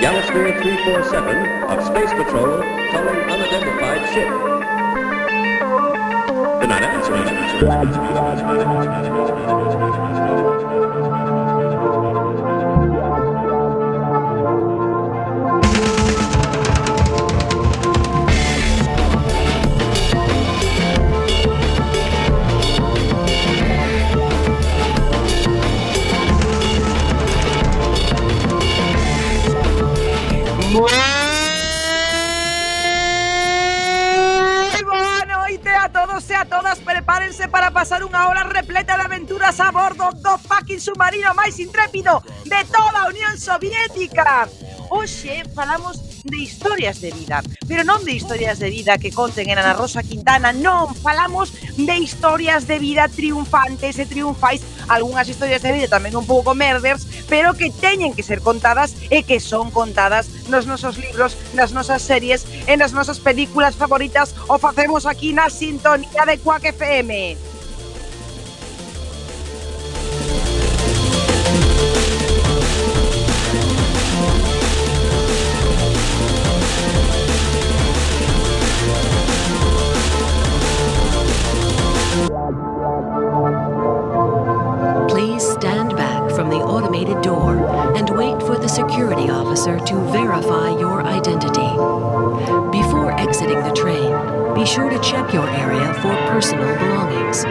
Yellow 347 of Space Patrol calling unidentified ship. They're not answering. prepárense para pasar unha hora repleta de aventuras a bordo. Do fucking submarino máis intrépido de toda a Unión Soviética. Hoxe falamos de historias de vida, pero non de historias de vida que conten en Ana Rosa Quintana, non, falamos de historias de vida triunfantes. E triunfais, algunhas historias de vida tamén un pouco merders, pero que teñen que ser contadas e que son contadas nos nosos libros, nas nosas series, e nas nosas películas favoritas o facemos aquí na sintonía de Quack FM. security officer to verify your identity. Before exiting the train, be sure to check your area for personal belongings.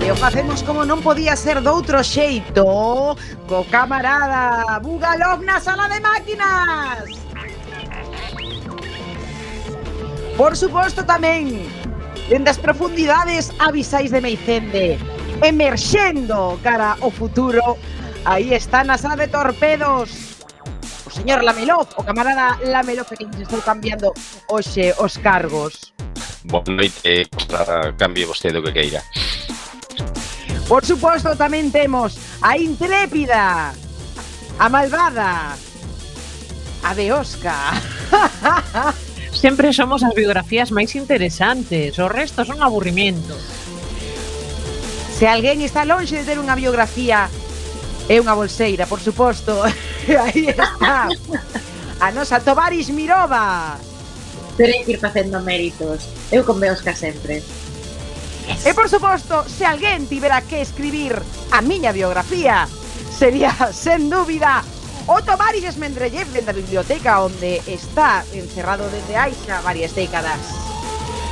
E o facemos como non podía ser doutro xeito co camarada Bugalov na sala de máquinas. Por suposto tamén Dende as profundidades avisais de Meicende. Emerxendo cara ao futuro. Aí está na sala de torpedos. O señor Lamelov, o camarada Lamelov que nos estou cambiando. Hoxe os cargos. Boa noite, para cambie vostede o que queira. Por suposto, tamén temos a intrépida, a malvada, a de Oscar. Sempre somos as biografías máis interesantes, o resto son aburrimento. Se alguén está lonxe de ter unha biografía, é unha bolseira, por suposto. Aí está. A nosa Tovaris Mirova. Pero hai que ir facendo méritos. Eu conveosca sempre. E por suposto, se alguén tivera que escribir a miña biografía, sería, sen dúbida, Otto Otomar Mendreyev en la biblioteca donde está encerrado desde Aisha varias décadas.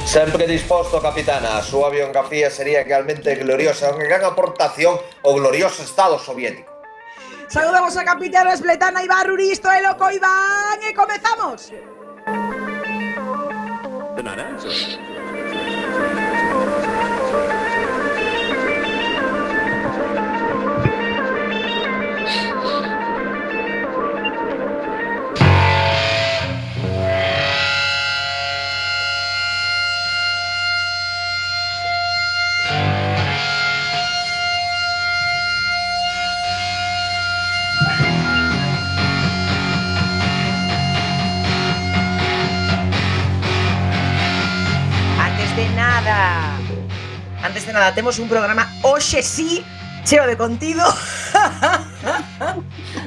Siempre dispuesto, capitana. Su biografía sería realmente gloriosa, una gran aportación o glorioso Estado soviético. Saludamos a capitán Espletana Iván Ruristo, el loco Iván, y comenzamos. nada, temos un programa hoxe sí cheo de contido.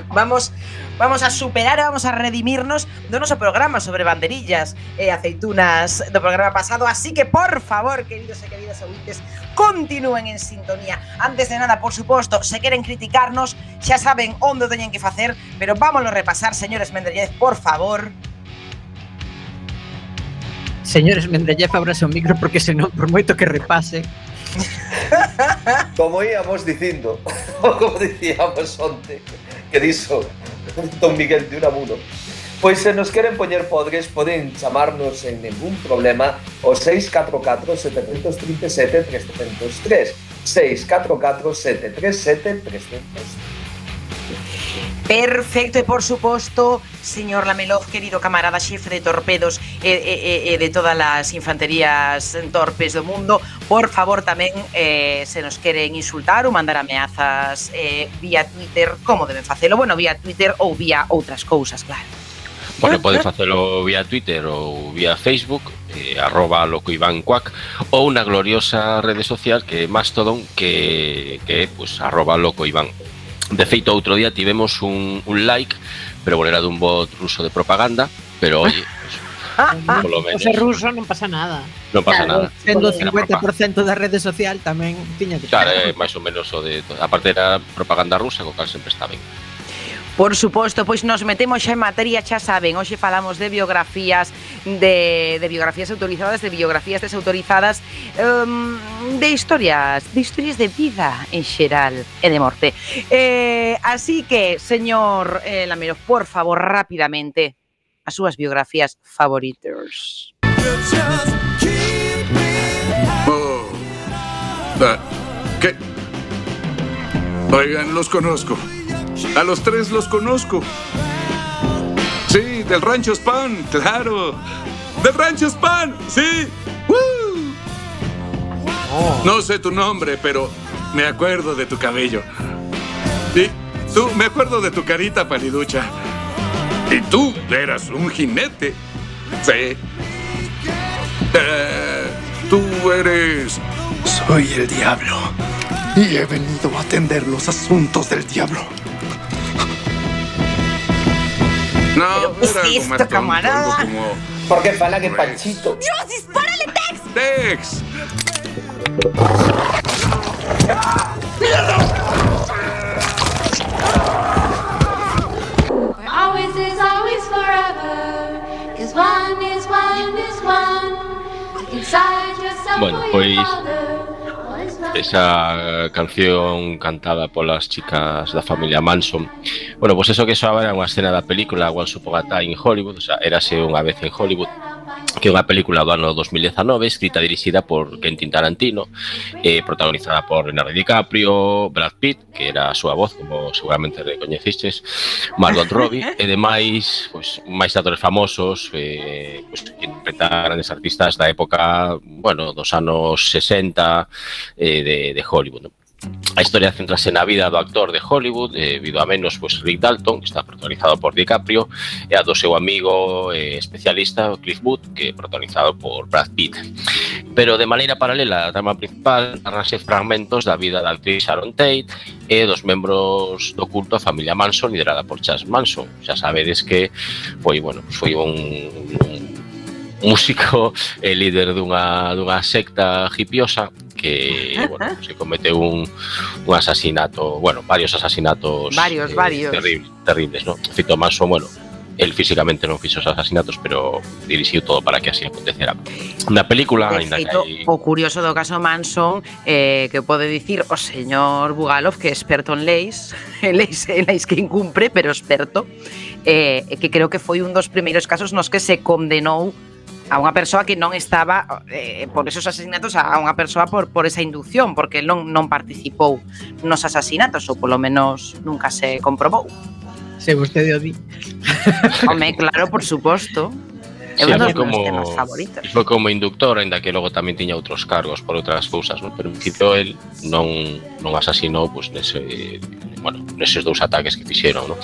vamos vamos a superar, vamos a redimirnos do noso programa sobre banderillas e aceitunas do programa pasado, así que por favor, queridos e queridas ouvintes, continúen en sintonía. Antes de nada, por suposto, se queren criticarnos, xa saben onde o teñen que facer, pero vámonos repasar, señores Mendellez, por favor. Señores Mendellez, abrase o micro porque senón, por moito que repase, como íamos dicindo, como dicíamos onte, que dixo Don Miguel de Unamuno, Pois se nos queren poñer podres poden chamarnos en ningún problema o 644-737-303 644-737-303 Perfecto, e por suposto, señor Lamelov, querido camarada xefe de torpedos e, e, e de todas as infanterías torpes do mundo, por favor tamén eh, se nos queren insultar ou mandar ameazas eh, vía Twitter, como deben facelo? Bueno, vía Twitter ou vía outras cousas, claro. Bueno, podes facelo vía Twitter ou vía Facebook, eh, arroba loco Iván Cuac, ou na gloriosa rede social que é Mastodon, que, que é pues, arroba loco Iván Cuac. De feito, outro día tivemos un, un like, pero bueno, era dun bot ruso de propaganda, pero oye, pues, polo menos. Se ruso non pasa nada. Non pasa claro, nada. Sendo 50% da rede social tamén tiña que Claro, é eh, máis ou menos o de... Aparte era propaganda rusa, co cal sempre está ben. Por suposto, pois nos metemos xa en materia, xa saben, hoxe falamos de biografías, de, de biografías autorizadas, de biografías desautorizadas, um, de historias, de historias de vida en xeral e de morte. Eh, así que, señor eh, Lamero, por favor, rápidamente, as súas biografías favoritas. Oh, that, ¿Qué? Oigan, los conozco. A los tres los conozco. Sí, del Rancho Span, claro. Del Rancho Span, sí. No sé tu nombre, pero me acuerdo de tu cabello. Y tú, me acuerdo de tu carita paliducha. Y tú eras un jinete. Sí. Eh, tú eres... Soy el diablo y he venido a atender los asuntos del diablo. No, ¿qué es era algo esto, más tonto, camarada? algo como... Porque fala que Panchito. Tex. Always is always forever. Cause one is one is one. Inside yourself Bueno, or esa canción cantada polas chicas da familia Manson. Bueno, pois pues eso que soaba era unha escena da película Once Upon a Time in Hollywood, o sea, érase unha vez en Hollywood, que é unha película do ano 2019 escrita e dirixida por Quentin Tarantino eh, protagonizada por Leonardo DiCaprio Brad Pitt, que era a súa voz como seguramente recoñecistes Margot Robbie e demais pois, máis atores famosos eh, pois, que interpretaran grandes artistas da época bueno, dos anos 60 eh, de, de Hollywood no? A historia centrase na vida do actor de Hollywood, eh, vido a menos pues, Rick Dalton, que está protagonizado por DiCaprio, e a do seu amigo eh, especialista Cliff Booth, que é protagonizado por Brad Pitt. Pero de maneira paralela a trama principal, narranse fragmentos da vida da actriz Sharon Tate e dos membros do culto a familia Manson, liderada por Charles Manson. Xa sabedes que foi, bueno, pues foi un, un músico e líder dunha, dunha secta hipiosa que bueno, se comete un, un asesinato, bueno, varios asesinatos varios, eh, varios. Terribles, terribles, ¿no? Cito Manson, bueno, él físicamente non fixo os asasinatos, pero dirixiu todo para que así acontecera. Na película, de ainda feito, hai... o curioso do caso Manson, eh, que pode dicir o señor Bugalov, que é experto en leis, en leis, en leis que incumpre, pero experto, eh, que creo que foi un dos primeiros casos nos que se condenou a unha persoa que non estaba eh, por esos asesinatos a unha persoa por, por esa inducción, porque non, non participou nos asasinatos, ou polo menos nunca se comprobou. Se vostede o di. Home, claro, por suposto. É sí, dos como, temas favoritos. Foi como inductor, ainda que logo tamén tiña outros cargos por outras cousas, non? Pero en principio el non, non asasinou pues, nese, bueno, neses dous ataques que fixeron, non?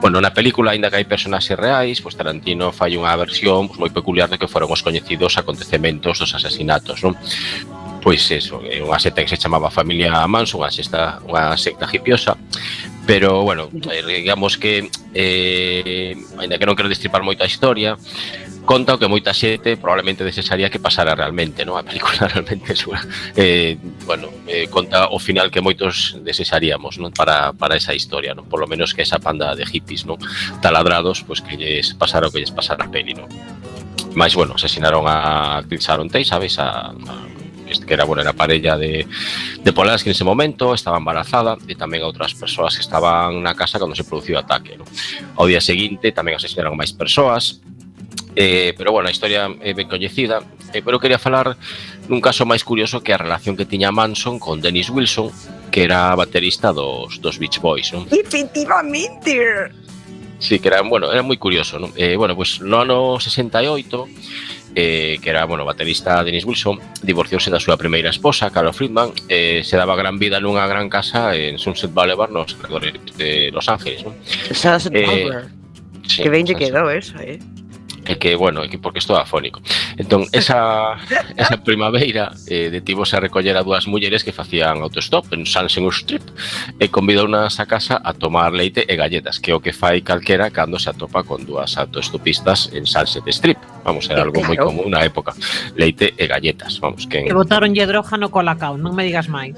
Bueno, na película, ainda que hai personaxes reais, pues Tarantino fai unha versión pues, moi peculiar de que foron os coñecidos acontecementos dos asasinatos, non? pois eso, é unha secta que se chamaba Familia Manson, unha secta, unha secta hipiosa, pero bueno, eh, digamos que eh, ainda que non quero destripar moito a historia, conta o que moita xente probablemente desexaría que pasara realmente, non? A película realmente é súa. Eh, bueno, eh, conta o final que moitos desexaríamos, non? Para, para esa historia, non? Por lo menos que esa panda de hippies, non? Taladrados, pois pues, que lles pasara o que lles pasara a peli, non? Mais, bueno, asesinaron a Chris Sharon Tate, sabes? A, a que era, bueno, era parella de, de Polanski ese momento, estaba embarazada e tamén a outras persoas que estaban na casa cando se produciu o ataque. Non? Ao día seguinte tamén asesinaron máis persoas, Eh, pero bueno, a historia é ben coñecida, eh, pero quería falar nun caso máis curioso que a relación que tiña Manson con Dennis Wilson, que era baterista dos, dos Beach Boys, non? Efectivamente! Sí, que era, bueno, era moi curioso, non? Eh, bueno, pois pues, no ano 68, eh, que era, bueno, baterista Dennis Wilson, divorciouse da súa primeira esposa, Carol Friedman, eh, se daba gran vida nunha gran casa en Sunset Boulevard, nos de Los Ángeles, non? Sunset eh, Boulevard. Eh, sí, que ben lle quedou eso, eh? E que, bueno, é que porque estou afónico. Entón, esa, esa primavera eh, detívose a recoller a dúas mulleres que facían autostop en Sunsen Strip e convidounas a casa a tomar leite e galletas, que é o que fai calquera cando se atopa con dúas autostopistas en Sunset Strip. Vamos, era algo claro. moi común na época. Leite e galletas, vamos. Que, que botaron droga no colacao, non me digas máis.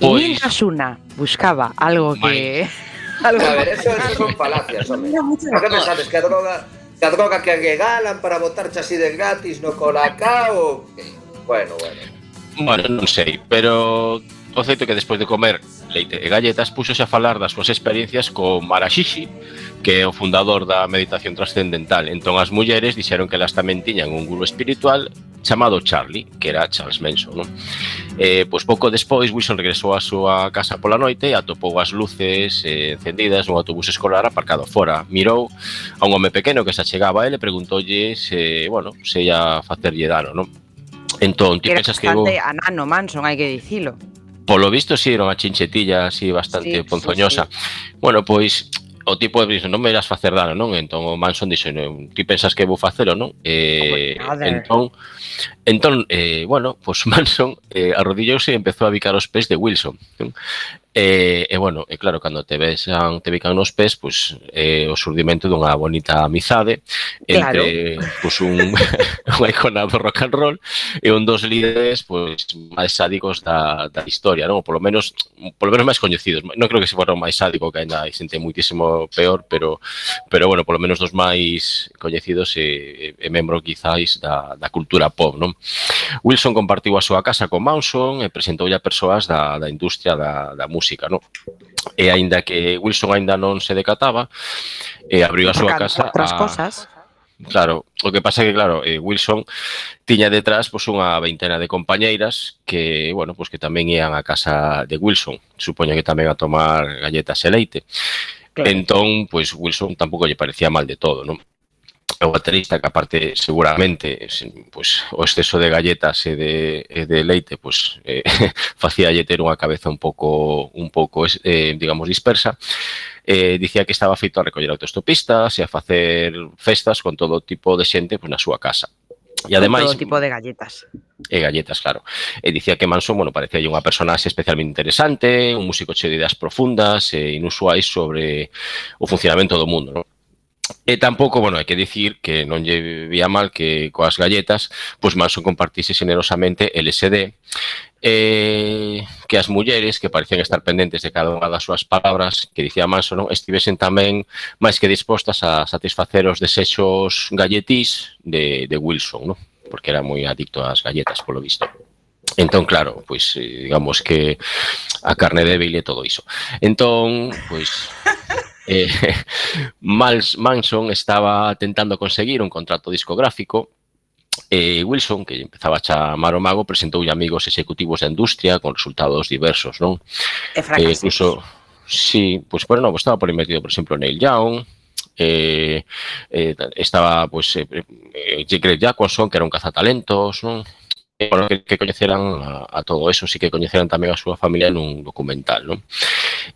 Pois... Pues... una buscaba algo que... Algo... A ver, eso, eso son falacias, hombre. No que pensades que a droga da droga que regalan para botarche así de gratis no colacao. Bueno, bueno. Bueno, non sei, pero o feito que despois de comer leite e galletas puxose a falar das súas experiencias co Marashishi, que é o fundador da meditación trascendental. Entón as mulleres dixeron que elas tamén tiñan un guru espiritual chamado Charlie, que era Charles Manson. Non? Eh, pois pouco despois, Wilson regresou á súa casa pola noite e atopou as luces eh, encendidas nun autobús escolar aparcado fora. Mirou a un home pequeno que se achegaba a ele e preguntoulle se, bueno, se ia facerlle dano, non? Entón, ti pensas que... Era a anano Manson, hai que dicilo polo visto si sí, era unha chinchetilla así bastante sí, ponzoñosa. Sí, sí. Bueno, pois o tipo dixo, non me irás facer dano, non? Entón o Manson dixo, ti pensas que vou facelo, non? Eh, eh, entón, entón eh, bueno, pois pues Manson eh, arrodillouse e empezou a bicar os pés de Wilson. Non? E, e bueno, e claro, cando te besan, te bican nos pés, pois pues, eh, o surdimento dunha bonita amizade entre pois, pues, un, unha icona do rock and roll e un dos líderes pois, pues, máis sádicos da, da historia, non? Polo menos, polo menos máis coñecidos. Non creo que se fora o máis sádico, que ainda hai xente muitísimo peor, pero, pero bueno, polo menos dos máis coñecidos e, e membro quizáis da, da cultura pop, non? Wilson compartiu a súa casa con Manson e presentoulle a persoas da, da industria da, da música música, non? E aínda que Wilson aínda non se decataba, e abriu a súa casa outras a... cosas. Claro, o que pasa é que, claro, eh, Wilson tiña detrás pois, unha veintena de compañeiras que, bueno, pois que tamén ian á casa de Wilson, supoño que tamén a tomar galletas e leite. Claro. Entón, pois Wilson tampouco lle parecía mal de todo, non? o baterista que aparte seguramente pues, o exceso de galletas e de, e de leite pues eh, facía ter unha cabeza un pouco un pouco eh, digamos dispersa eh, dicía que estaba feito a recoller autostopistas e a facer festas con todo tipo de xente pues, na súa casa E ademais... Todo tipo de galletas. E galletas, claro. E dicía que Manson, bueno, parecía unha personaxe especialmente interesante, un músico cheo de ideas profundas e inusuais sobre o funcionamento do mundo, non? E tampouco, bueno, hai que dicir que non lle vía mal que coas galletas, pois Manson compartise generosamente LSD, eh, que as mulleres que parecían estar pendentes de cada unha das súas palabras que dicía Manson non, estivesen tamén máis que dispostas a satisfacer os desexos galletís de, de Wilson, non? porque era moi adicto ás galletas, polo visto. Entón, claro, pois eh, digamos que a carne débil e todo iso. Entón, pois eh, Manson estaba tentando conseguir un contrato discográfico e Wilson, que empezaba a chamar o mago, presentoulle amigos executivos da industria con resultados diversos, non? E. Eh, incluso, sí, pois, pues, bueno, estaba por metido, por exemplo, Neil Young, eh, eh, estaba, pois, pues, eh, eh, Greg Jacobson, que era un cazatalentos, non? bueno, que, que coñeceran a, a todo eso, sí que coñeceran tamén a súa familia nun documental, non?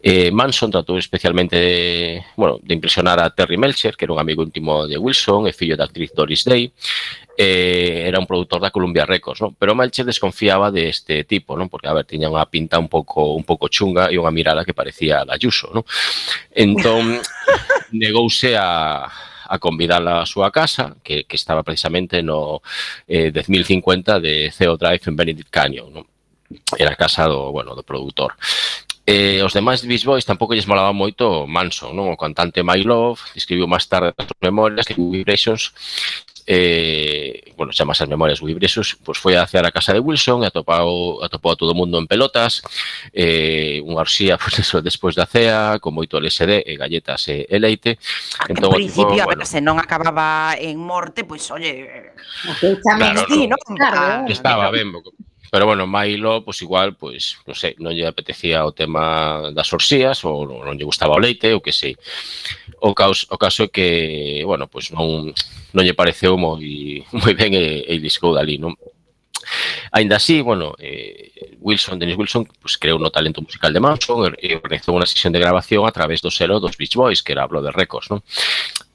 Eh, Manson tratou especialmente de, bueno, de impresionar a Terry Melcher, que era un amigo íntimo de Wilson e fillo da actriz Doris Day, eh, era un produtor da Columbia Records, non? Pero Melcher desconfiaba deste este tipo, non? Porque a ver, tiña unha pinta un pouco un pouco chunga e unha mirada que parecía a Ayuso, non? Entón negouse a a convidala á súa casa, que, que estaba precisamente no eh, 10.050 de CO Drive en Benedict Canyon, non? Era a casa do, bueno, do produtor. Eh, os demais Beach Boys tampouco lles molaba moito Manson, non? O cantante My Love escribiu máis tarde as memorias que Vibrations eh, bueno, chamas as memorias moi pois foi a cear a casa de Wilson e atopou, atopou a todo mundo en pelotas, eh, unha orxía, pois eso, despois da cea, con moito LSD e galletas e, e leite. En entón, en principio, tipo, a ver, bueno, se non acababa en morte, pois, oye, claro, ti, non? Claro, estaba ben, Pero bueno, Milo, pois igual, pois, non sei, non lle apetecía o tema das orxías ou non lle gustaba o leite, ou que sei. O caos, o caso é que, bueno, pois non non lle pareceu moi moi ben e, e liscou dali, non? Ainda así, bueno, eh, Wilson, Dennis Wilson, pues creou no talento musical de Manson e organizou unha sesión de grabación a través do selo dos Beach Boys, que era Blood Records, non?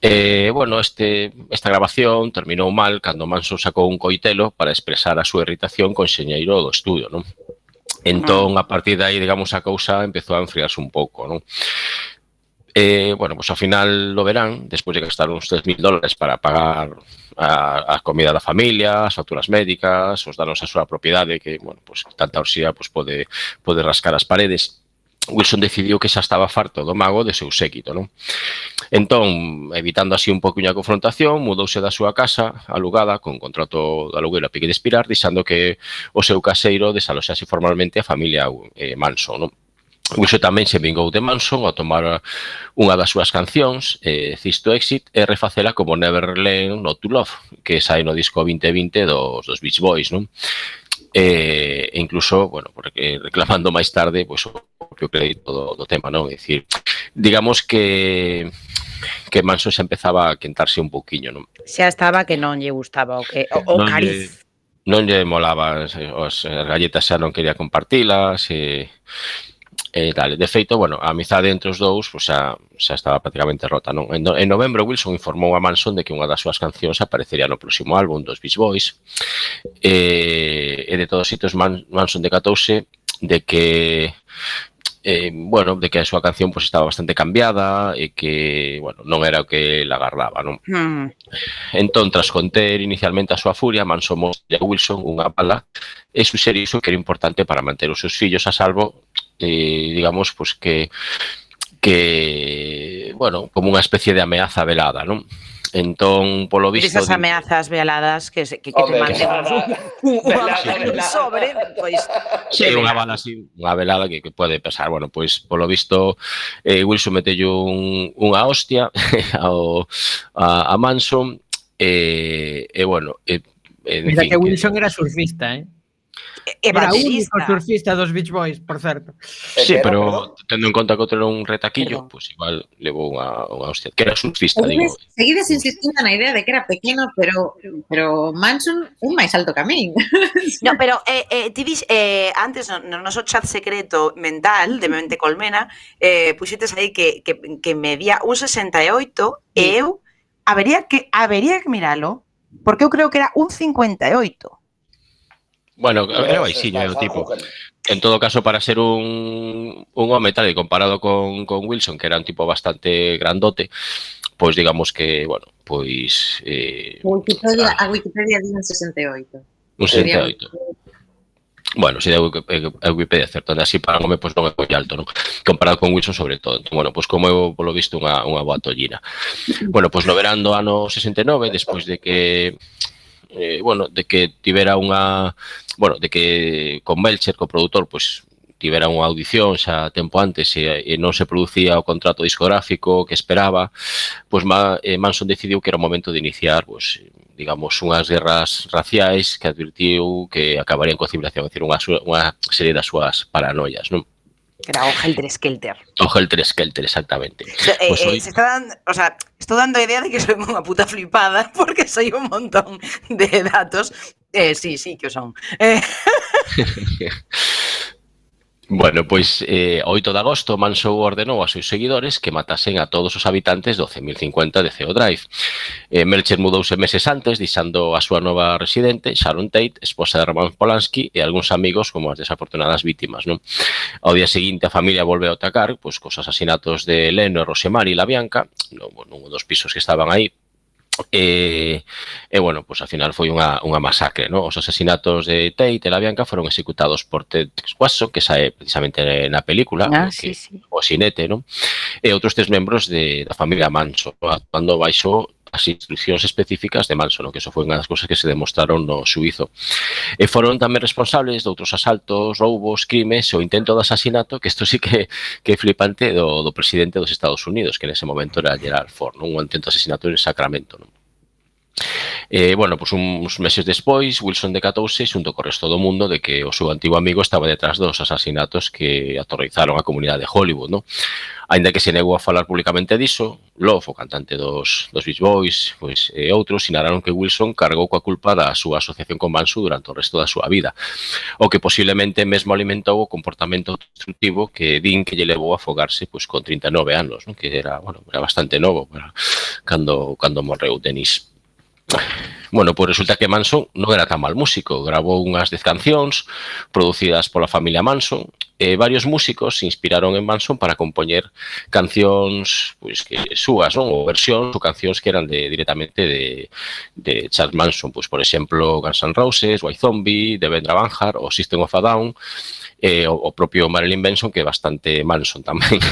Eh, bueno, este, esta grabación terminou mal cando Manson sacou un coitelo para expresar a súa irritación con xeñeiro do estudio, non? Entón, ah. a partir de aí, digamos, a cousa empezou a enfriarse un pouco, non? Eh, bueno, pues al final lo verán, después de gastar unos 3.000 dólares para pagar a, a, comida da familia, as facturas médicas, os danos a súa propiedade que, bueno, pues, tanta orsía pues, pode, pode rascar as paredes. Wilson decidiu que xa estaba farto do mago de seu séquito, non? Entón, evitando así un pouco a confrontación, mudouse da súa casa alugada con contrato de alugueiro a pique de expirar, deixando que o seu caseiro desaloxase formalmente a familia eh, Manson, non? Uso tamén se vingou de Manson ao tomar eh, unha das súas cancións, eh, Cisto Exit, e refacela como Neverland Not To Love, que sai no disco 2020 dos, dos Beach Boys, non? Eh, e incluso, bueno, porque reclamando máis tarde, pois, pues, o propio crédito do, do tema, non? É dicir, digamos que que Manson xa empezaba a quentarse un pouquiño, non? Xa estaba que non lle gustaba o que o, o non cariz. Lle non lle molaba as, eh, as galletas xa non quería compartilas e E tal. De feito, bueno, a amizade entre os dous pues, xa, xa estaba prácticamente rota. Non? En, no, en novembro, Wilson informou a Manson de que unha das súas cancións aparecería no próximo álbum dos Beach Boys. E, e de todos sitos, Man, Manson decatouse de que eh, bueno, de que a súa canción pues, estaba bastante cambiada e que, bueno, non era o que la agardaba, non? Mm. Entón, tras conter inicialmente a súa furia, Manson mostra a Wilson unha bala e suxeriu que era importante para manter os seus fillos a salvo eh, digamos, pues que, que, bueno, como unha especie de ameaza velada, non? Entón, polo visto... Esas ameazas veladas que, se, que, que Hombre, te manden un, un, sobre, pois... Pues, sí, eh. unha bala así, unha velada que, que pode pesar. Bueno, pois, pues, polo visto, eh, Wilson metello un, unha hostia ao, a, a Manson, eh, e, eh, eh, bueno... Eh, en Mira fin, que Wilson que, era surfista, eh? e. Era o surfista dos Beach Boys, por certo. Eh, sí, pero tendo en conta que outro era un retaquillo, pois pues igual levou unha, unha hostia. Que era surfista, seguides, digo. Seguides insistindo na idea de que era pequeno, pero pero Manson é máis alto que a min. no, pero eh, eh, ti dis, eh, antes no, no noso chat secreto mental de Mente Colmena, eh, puxetes aí que, que, que medía un 68 e eu habería que habería que miralo, porque eu creo que era un 58. Bueno, era eh, baixillo, o tipo. En todo caso, para ser un, un home tal e comparado con, con Wilson, que era un tipo bastante grandote, pois pues digamos que, bueno, pois... Pues, eh, Wikipedia, a, a Wikipedia di un 68. Un 68. Bueno, si sí, a eh, Wikipedia certo, así para un home pois pues, non é moi alto, non? Comparado con Wilson sobre todo. Entón, bueno, pois pues, como eu polo visto unha, unha boa tollina. Bueno, pois pues, no verán do ano 69, despois de que eh, bueno, de que tivera unha bueno, de que con Melcher, co produtor, pois pues, tivera unha audición xa tempo antes e, e non se producía o contrato discográfico que esperaba, pois pues, Ma, eh, Manson decidiu que era o momento de iniciar, pois, pues, digamos, unhas guerras raciais que advirtiu que acabarían coa civilización, é dicir, unha, unha serie das súas paranoias, non? Era o Helter Skelter. O Helter Skelter, exactamente. Eh, Pois eh, foi- se está dando, o sea, estou dando idea de que soy unha puta flipada porque soy un montón de datos. Eh, sí, sí que son. Eh, Bueno, pois eh, 8 de agosto Manson ordenou aos seus seguidores que matasen a todos os habitantes do 11050 de CO Drive. Eh, Melcher mudouse meses antes, deixando a súa nova residente, Sharon Tate, esposa de Roman Polanski, e algúns amigos como as desafortunadas vítimas. Non? Ao día seguinte a familia volve a atacar pois, cos asasinatos de Leno e Rosemary e La Bianca, non, bueno, un dos pisos que estaban aí, E, e bueno, pois pues, ao final foi unha, unha masacre, no? Os asesinatos de Tate e Labianca foron executados por Ted Guasso, que sae precisamente na película, ah, que, sí, sí. o sinete, non? E outros tres membros de, da familia Manso, actuando baixo as instruccións específicas de Manson, que eso foi unha das cousas que se demostraron no suizo. Eh, e foron tamén responsables de outros asaltos, roubos, crimes o intento de asasinato, que isto sí que, que é flipante do, do presidente dos Estados Unidos, que nese momento era Gerald Ford, non? un intento de asasinato en Sacramento. Non? E, bueno, pois uns meses despois, Wilson decatouse xunto co resto do mundo de que o seu antigo amigo estaba detrás dos asasinatos que aterrorizaron a comunidade de Hollywood, no? Ainda que se negou a falar públicamente diso, Love, o cantante dos, dos Beach Boys, pois, e eh, outros, sinalaron que Wilson cargou coa culpa da súa asociación con Manson durante o resto da súa vida, o que posiblemente mesmo alimentou o comportamento destructivo que din que lle levou a afogarse pois, con 39 anos, no? que era, bueno, era bastante novo para cando, cando morreu Denis. 唉。Bueno, pois resulta que Manson non era tan mal músico, grabou unhas 10 cancións producidas pola familia Manson, e varios músicos se inspiraron en Manson para compoñer cancións pois que súas, non, ou versións ou cancións que eran de directamente de de Charles Manson, pois por exemplo, Guns N' Roses, White Zombie, Devendra Banjar ou System of a Down, eh, o, o propio Marilyn Benson que é bastante Manson tamén.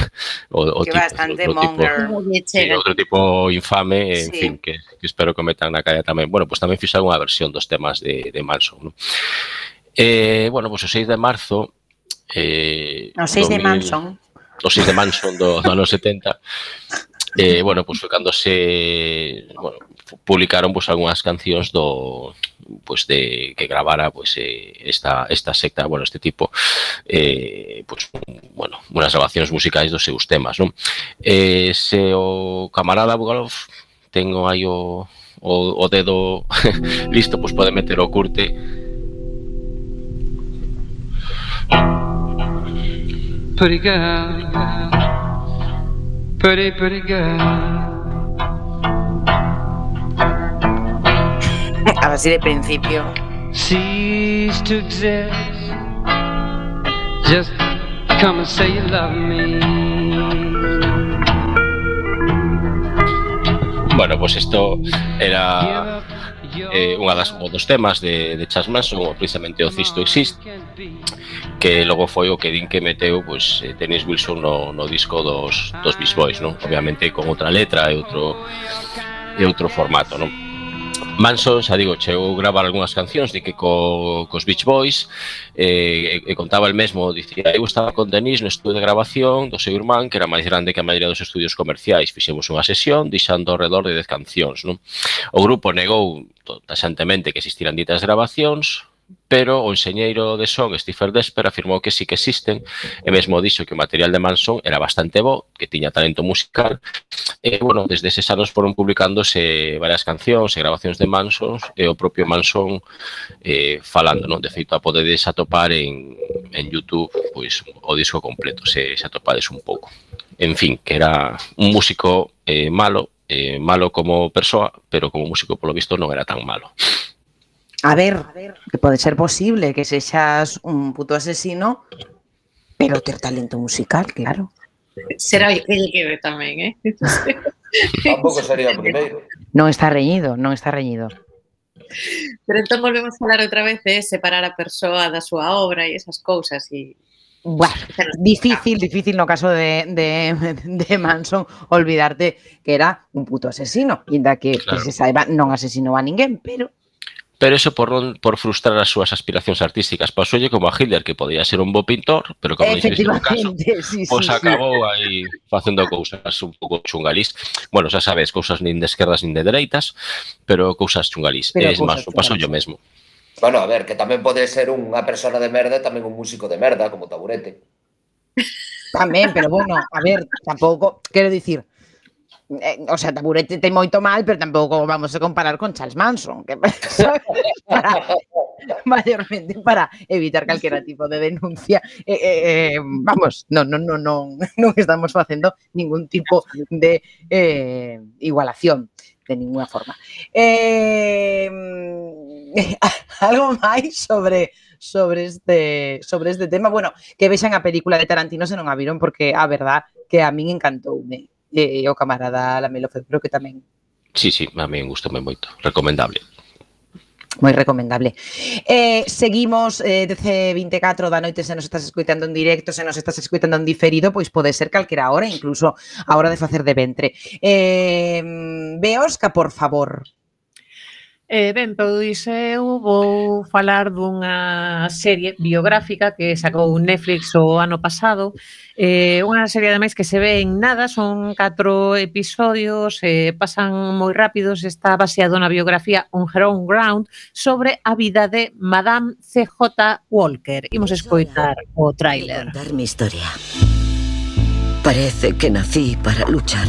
O, o que tipo, bastante outro monger. sí, outro tipo infame, sí. en fin, que, que espero que metan na calle tamén. Bueno, pois tamén fixaron unha versión dos temas de, de Manson. ¿no? Eh, bueno, pois o 6 de marzo... Eh, o 6 de 2000, Manson. O 6 de Manson do, do ano 70. Eh, bueno, pois foi cando se bueno, publicaron pois algunhas cancións do pois de que gravara pois eh, esta esta secta, bueno, este tipo eh pois bueno, unhas grabacións musicais dos seus temas, non? Eh, se o camarada Bugalov tengo aí o o, o dedo listo, pois pode meter o curte Pretty girl, pretty, pretty girl. Así de principio. Cease to exist. Just come and say you love me. Bueno, pois pues isto era eh, unha das, un dos temas de, de Charles Manson, precisamente o Cisto Exist, que logo foi o que din que meteu pois, pues, eh, Dennis Wilson no, no disco dos, dos Beast Boys, non? obviamente con outra letra e outro, e outro formato. Non? Manson, xa digo, chegou a gravar algunhas cancións de que co, cos Beach Boys eh, e, e contaba el mesmo, dicía, eu estaba con Denis no estudio de grabación do seu irmán, que era máis grande que a maioría dos estudios comerciais. Fixemos unha sesión deixando ao redor de 10 cancións. Non? O grupo negou taxantemente que existiran ditas grabacións, pero o enxeñeiro de son Stephen Desper afirmou que sí que existen e mesmo dixo que o material de Manson era bastante bo, que tiña talento musical e, bueno, desde eses anos foron publicándose varias cancións e grabacións de Manson e o propio Manson eh, falando, non? De feito, a podedes atopar en, en Youtube pois, o disco completo, se, se atopades un pouco. En fin, que era un músico eh, malo, eh, malo como persoa, pero como músico, polo visto, non era tan malo a ver, que pode ser posible que sexas un puto asesino, pero ter talento musical, claro. Será el que ve tamén, eh? Tampouco sería o primeiro. Non está reñido, non está reñido. Pero entón volvemos a falar outra vez de separar a persoa da súa obra e esas cousas e Buah, difícil, difícil no caso de, de, de Manson olvidarte que era un puto asesino, inda que, claro. que se saiba non asesinou a ninguén, pero pero eso por, non, por frustrar as súas aspiracións artísticas. Pasoulle como a Hitler, que podía ser un bo pintor, pero como dixiste no caso, sí, pois sí, acabou sí. aí facendo cousas un pouco chungalís. Bueno, xa sabes, cousas nin de esquerdas nin de dereitas, pero cousas chungalís. Pero es máis, pasoulle o mesmo. Bueno, a ver, que tamén pode ser unha persona de merda e tamén un músico de merda, como Taburete. Tamén, pero bueno, a ver, tampouco, quero dicir, eh, o sea, Taburete ten moito mal, pero tampouco vamos a comparar con Charles Manson, que para, mayormente para evitar calquera tipo de denuncia. Eh, eh, eh vamos, non, non, non, non, non estamos facendo ningún tipo de eh, igualación de ninguna forma. Eh, algo máis sobre sobre este sobre este tema. Bueno, que vexan a película de Tarantino se non a viron porque a verdad que a min encantoume e o camarada Lamelo Feu, creo que tamén. Sí, sí, a mí gustame moito, recomendable. Moi recomendable. Eh, seguimos eh, 10.24 da noite se nos estás escuitando en directo, se nos estás escuitando en diferido, pois pode ser calquera hora, incluso a hora de facer de ventre. Eh, Beosca, por favor. Eh, ben, pois eu vou falar dunha serie biográfica que sacou Netflix o ano pasado. Eh, unha serie, ademais, que se ve en nada, son catro episodios, eh, pasan moi rápidos, está baseado na biografía On Her Own Ground sobre a vida de Madame C.J. Walker. Imos escoitar o tráiler. Contar mi historia. Parece que nací para luchar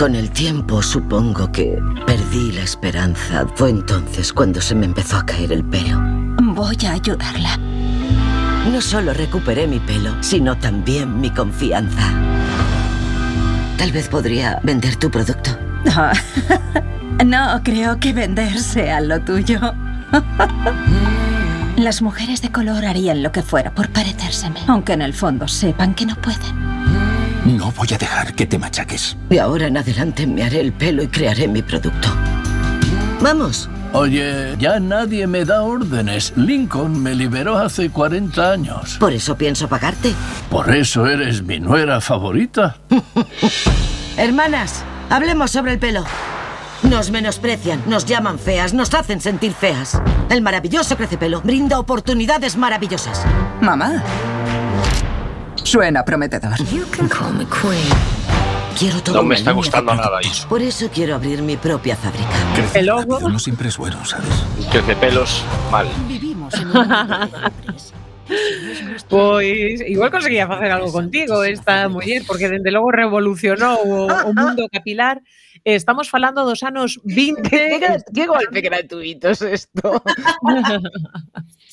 Con el tiempo supongo que perdí la esperanza. Fue entonces cuando se me empezó a caer el pelo. Voy a ayudarla. No solo recuperé mi pelo, sino también mi confianza. Tal vez podría vender tu producto. No creo que vender sea lo tuyo. Las mujeres de color harían lo que fuera por parecérseme, aunque en el fondo sepan que no pueden. No voy a dejar que te machaques. Y ahora en adelante me haré el pelo y crearé mi producto. Vamos. Oye, ya nadie me da órdenes. Lincoln me liberó hace 40 años. Por eso pienso pagarte. Por eso eres mi nuera favorita. Hermanas, hablemos sobre el pelo. Nos menosprecian, nos llaman feas, nos hacen sentir feas. El maravilloso crecepelo brinda oportunidades maravillosas. Mamá. Suena prometedor. Quiero todo Non me está gustando nada iso. Por eso quiero abrir mi propia fábrica. El logo No siempre es bueno, ¿sabes? Que de pelos, mal. Pois igual conseguía facer algo contigo esta muller porque dende logo revolucionou o, o mundo capilar Estamos falando dos anos 20 Que, golpe gratuito es esto.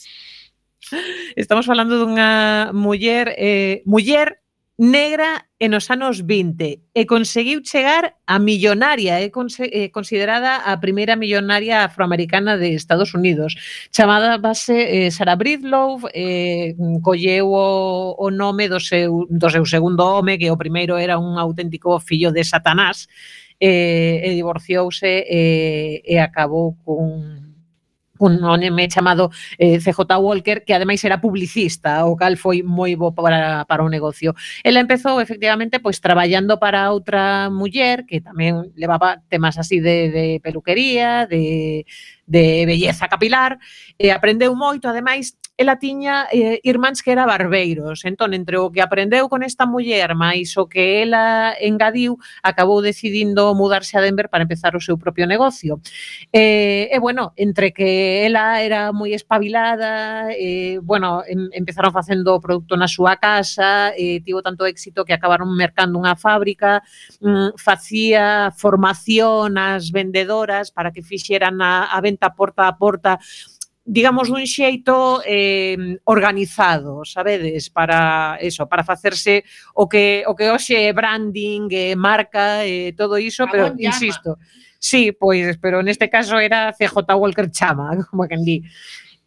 Estamos falando dunha muller eh, muller negra en os anos 20 e conseguiu chegar a millonaria, é eh, considerada a primeira millonaria afroamericana de Estados Unidos. Chamada base eh, Sarah Bridlow, eh, colleu o, o nome do seu, do seu segundo home, que o primeiro era un auténtico fillo de Satanás, eh, e divorciouse eh, e acabou cun un nome chamado eh, CJ Walker, que ademais era publicista, o cal foi moi bo para, para o negocio. Ela empezou, efectivamente, pois traballando para outra muller que tamén levaba temas así de, de peluquería, de de belleza capilar, e aprendeu moito, ademais, ela tiña eh, irmáns que era barbeiros. Entón, entre o que aprendeu con esta muller máis o que ela engadiu, acabou decidindo mudarse a Denver para empezar o seu propio negocio. Eh, e, bueno, entre que ela era moi espabilada, eh, bueno, em, empezaron facendo o produto na súa casa, eh, tivo tanto éxito que acabaron mercando unha fábrica, mm, facía formación ás vendedoras para que fixeran a, a venda venta porta a porta digamos dun xeito eh, organizado, sabedes, para eso, para facerse o que o que hoxe é branding, eh, marca, eh, todo iso, pero llama. insisto. Sí, pois, pero neste caso era CJ Walker Chama, como que di.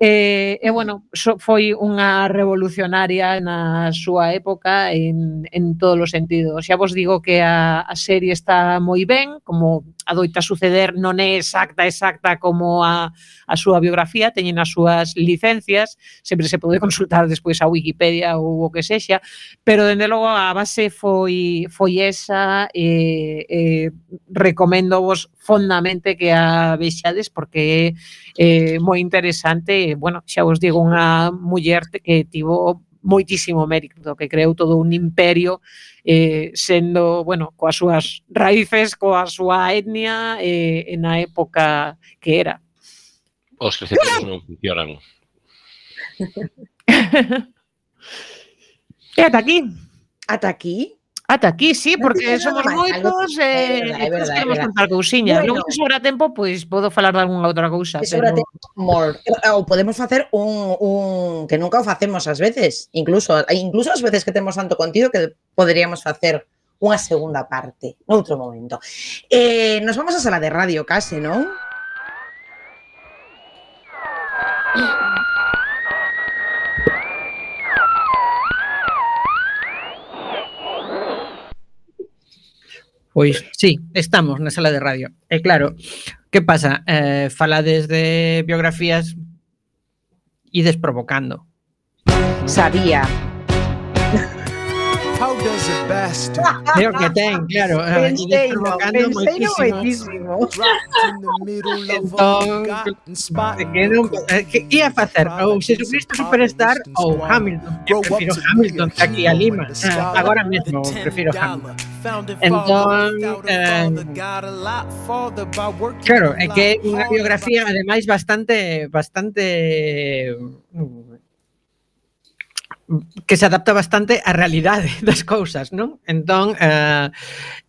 Eh, e, bueno, so, foi unha revolucionaria na súa época en, en todos os sentidos. Xa vos digo que a, a serie está moi ben, como adoita suceder non é exacta exacta como a, a súa biografía, teñen as súas licencias, sempre se pode consultar despois a Wikipedia ou o que sexa, pero dende logo a base foi foi esa e eh, eh, recomendo vos fondamente que a vexades porque é eh, moi interesante, bueno, xa vos digo unha muller que tivo moitísimo mérito que creou todo un imperio eh, sendo, bueno, coas súas raíces, coa súa etnia eh, en a época que era. Os receptores non funcionan. e ata aquí. Ata aquí. Ata aquí, sí, porque no, somos máis, moitos e eh, verdad, queremos contar cousiñas. Bueno, non se sobra tempo, pois podo falar de algunha outra cousa. Se sobra pero... tempo, mor. ou eh, podemos facer un, un que nunca o facemos ás veces, incluso eh, incluso ás veces que temos tanto contido que poderíamos facer unha segunda parte, noutro momento. Eh, nos vamos a sala de radio case, non? Pois sí, estamos na sala de radio. E claro, que pasa? Eh, falades de biografías ides provocando. Sabía. a best. Creo que ten, claro. Pensei no, pensé muitísimo. Entón, que, que ia facer? Ou Jesucristo Superstar ou Hamilton? Eu prefiro Hamilton que aquí a Lima. Ah, agora mesmo, prefiro Hamilton. Entón, eh, claro, é que é unha biografía ademais bastante bastante que se adapta bastante á realidade das cousas, non? Entón, eh,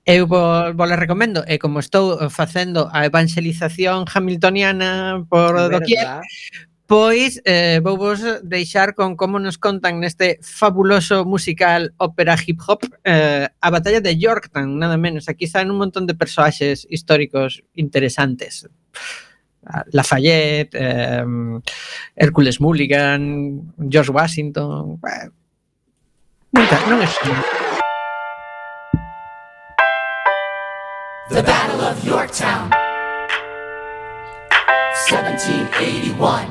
eu vos, vos recomendo, e como estou facendo a evangelización hamiltoniana por é doquier, pois eh, vou vos deixar con como nos contan neste fabuloso musical ópera hip hop eh, a batalla de Yorktown, nada menos. Aquí están un montón de persoaxes históricos interesantes. Lafayette, eh, Hércules Mulligan, George Washington... eh, Moita, non é só. The Battle of Yorktown. 1781.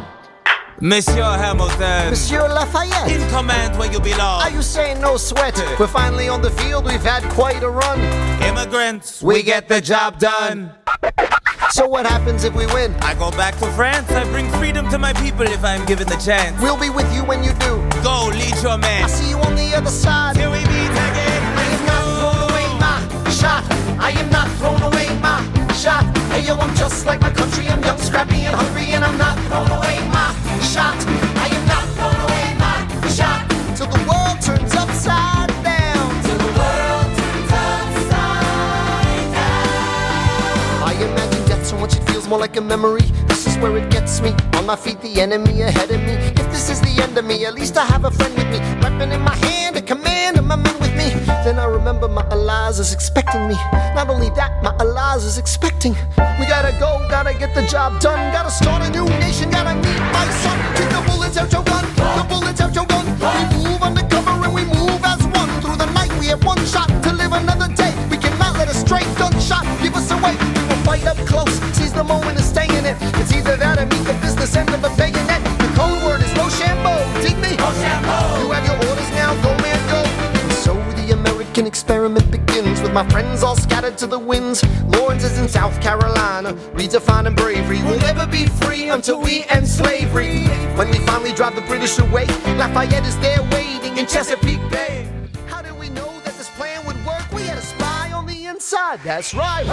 Monsieur Hamilton. Monsieur Lafayette. In command where you belong. Are you saying no sweat? We're finally on the field, we've had quite a run. Immigrants, we get the job done. So what happens if we win? I go back to France. I bring freedom to my people if I'm given the chance. We'll be with you when you do. Go, lead your man. I see you on the other side. Till we meet again. I am not thrown away my shot. I am not thrown away my shot. Hey yo, I'm just like my country. I'm young, scrappy, and hungry, and I'm not thrown away my shot. More like a memory. This is where it gets me. On my feet, the enemy ahead of me. If this is the end of me, at least I have a friend with me. Weapon in my hand, a command, and my men with me. Then I remember my Eliza is expecting me. Not only that, my Eliza is expecting. We gotta go, gotta get the job done. Gotta start a new nation, gotta meet my son. Take the bullets out your gun, the bullets out your gun. We move undercover and we move as one. Through the night, we have one shot to live another day. We cannot let a stray gunshot give us away. Fight up close, seize the moment and stay in it. It's either that or meet the business end of a bayonet. The code word is Rochambeau, dig me? Rochambeau. You have your orders now, go man, go. And so the American experiment begins with my friends all scattered to the winds. Lawrence is in South Carolina, redefining bravery. We'll never be free until we end slavery. When we finally drive the British away, Lafayette is there waiting in Chesapeake Bay. pizza, that's right.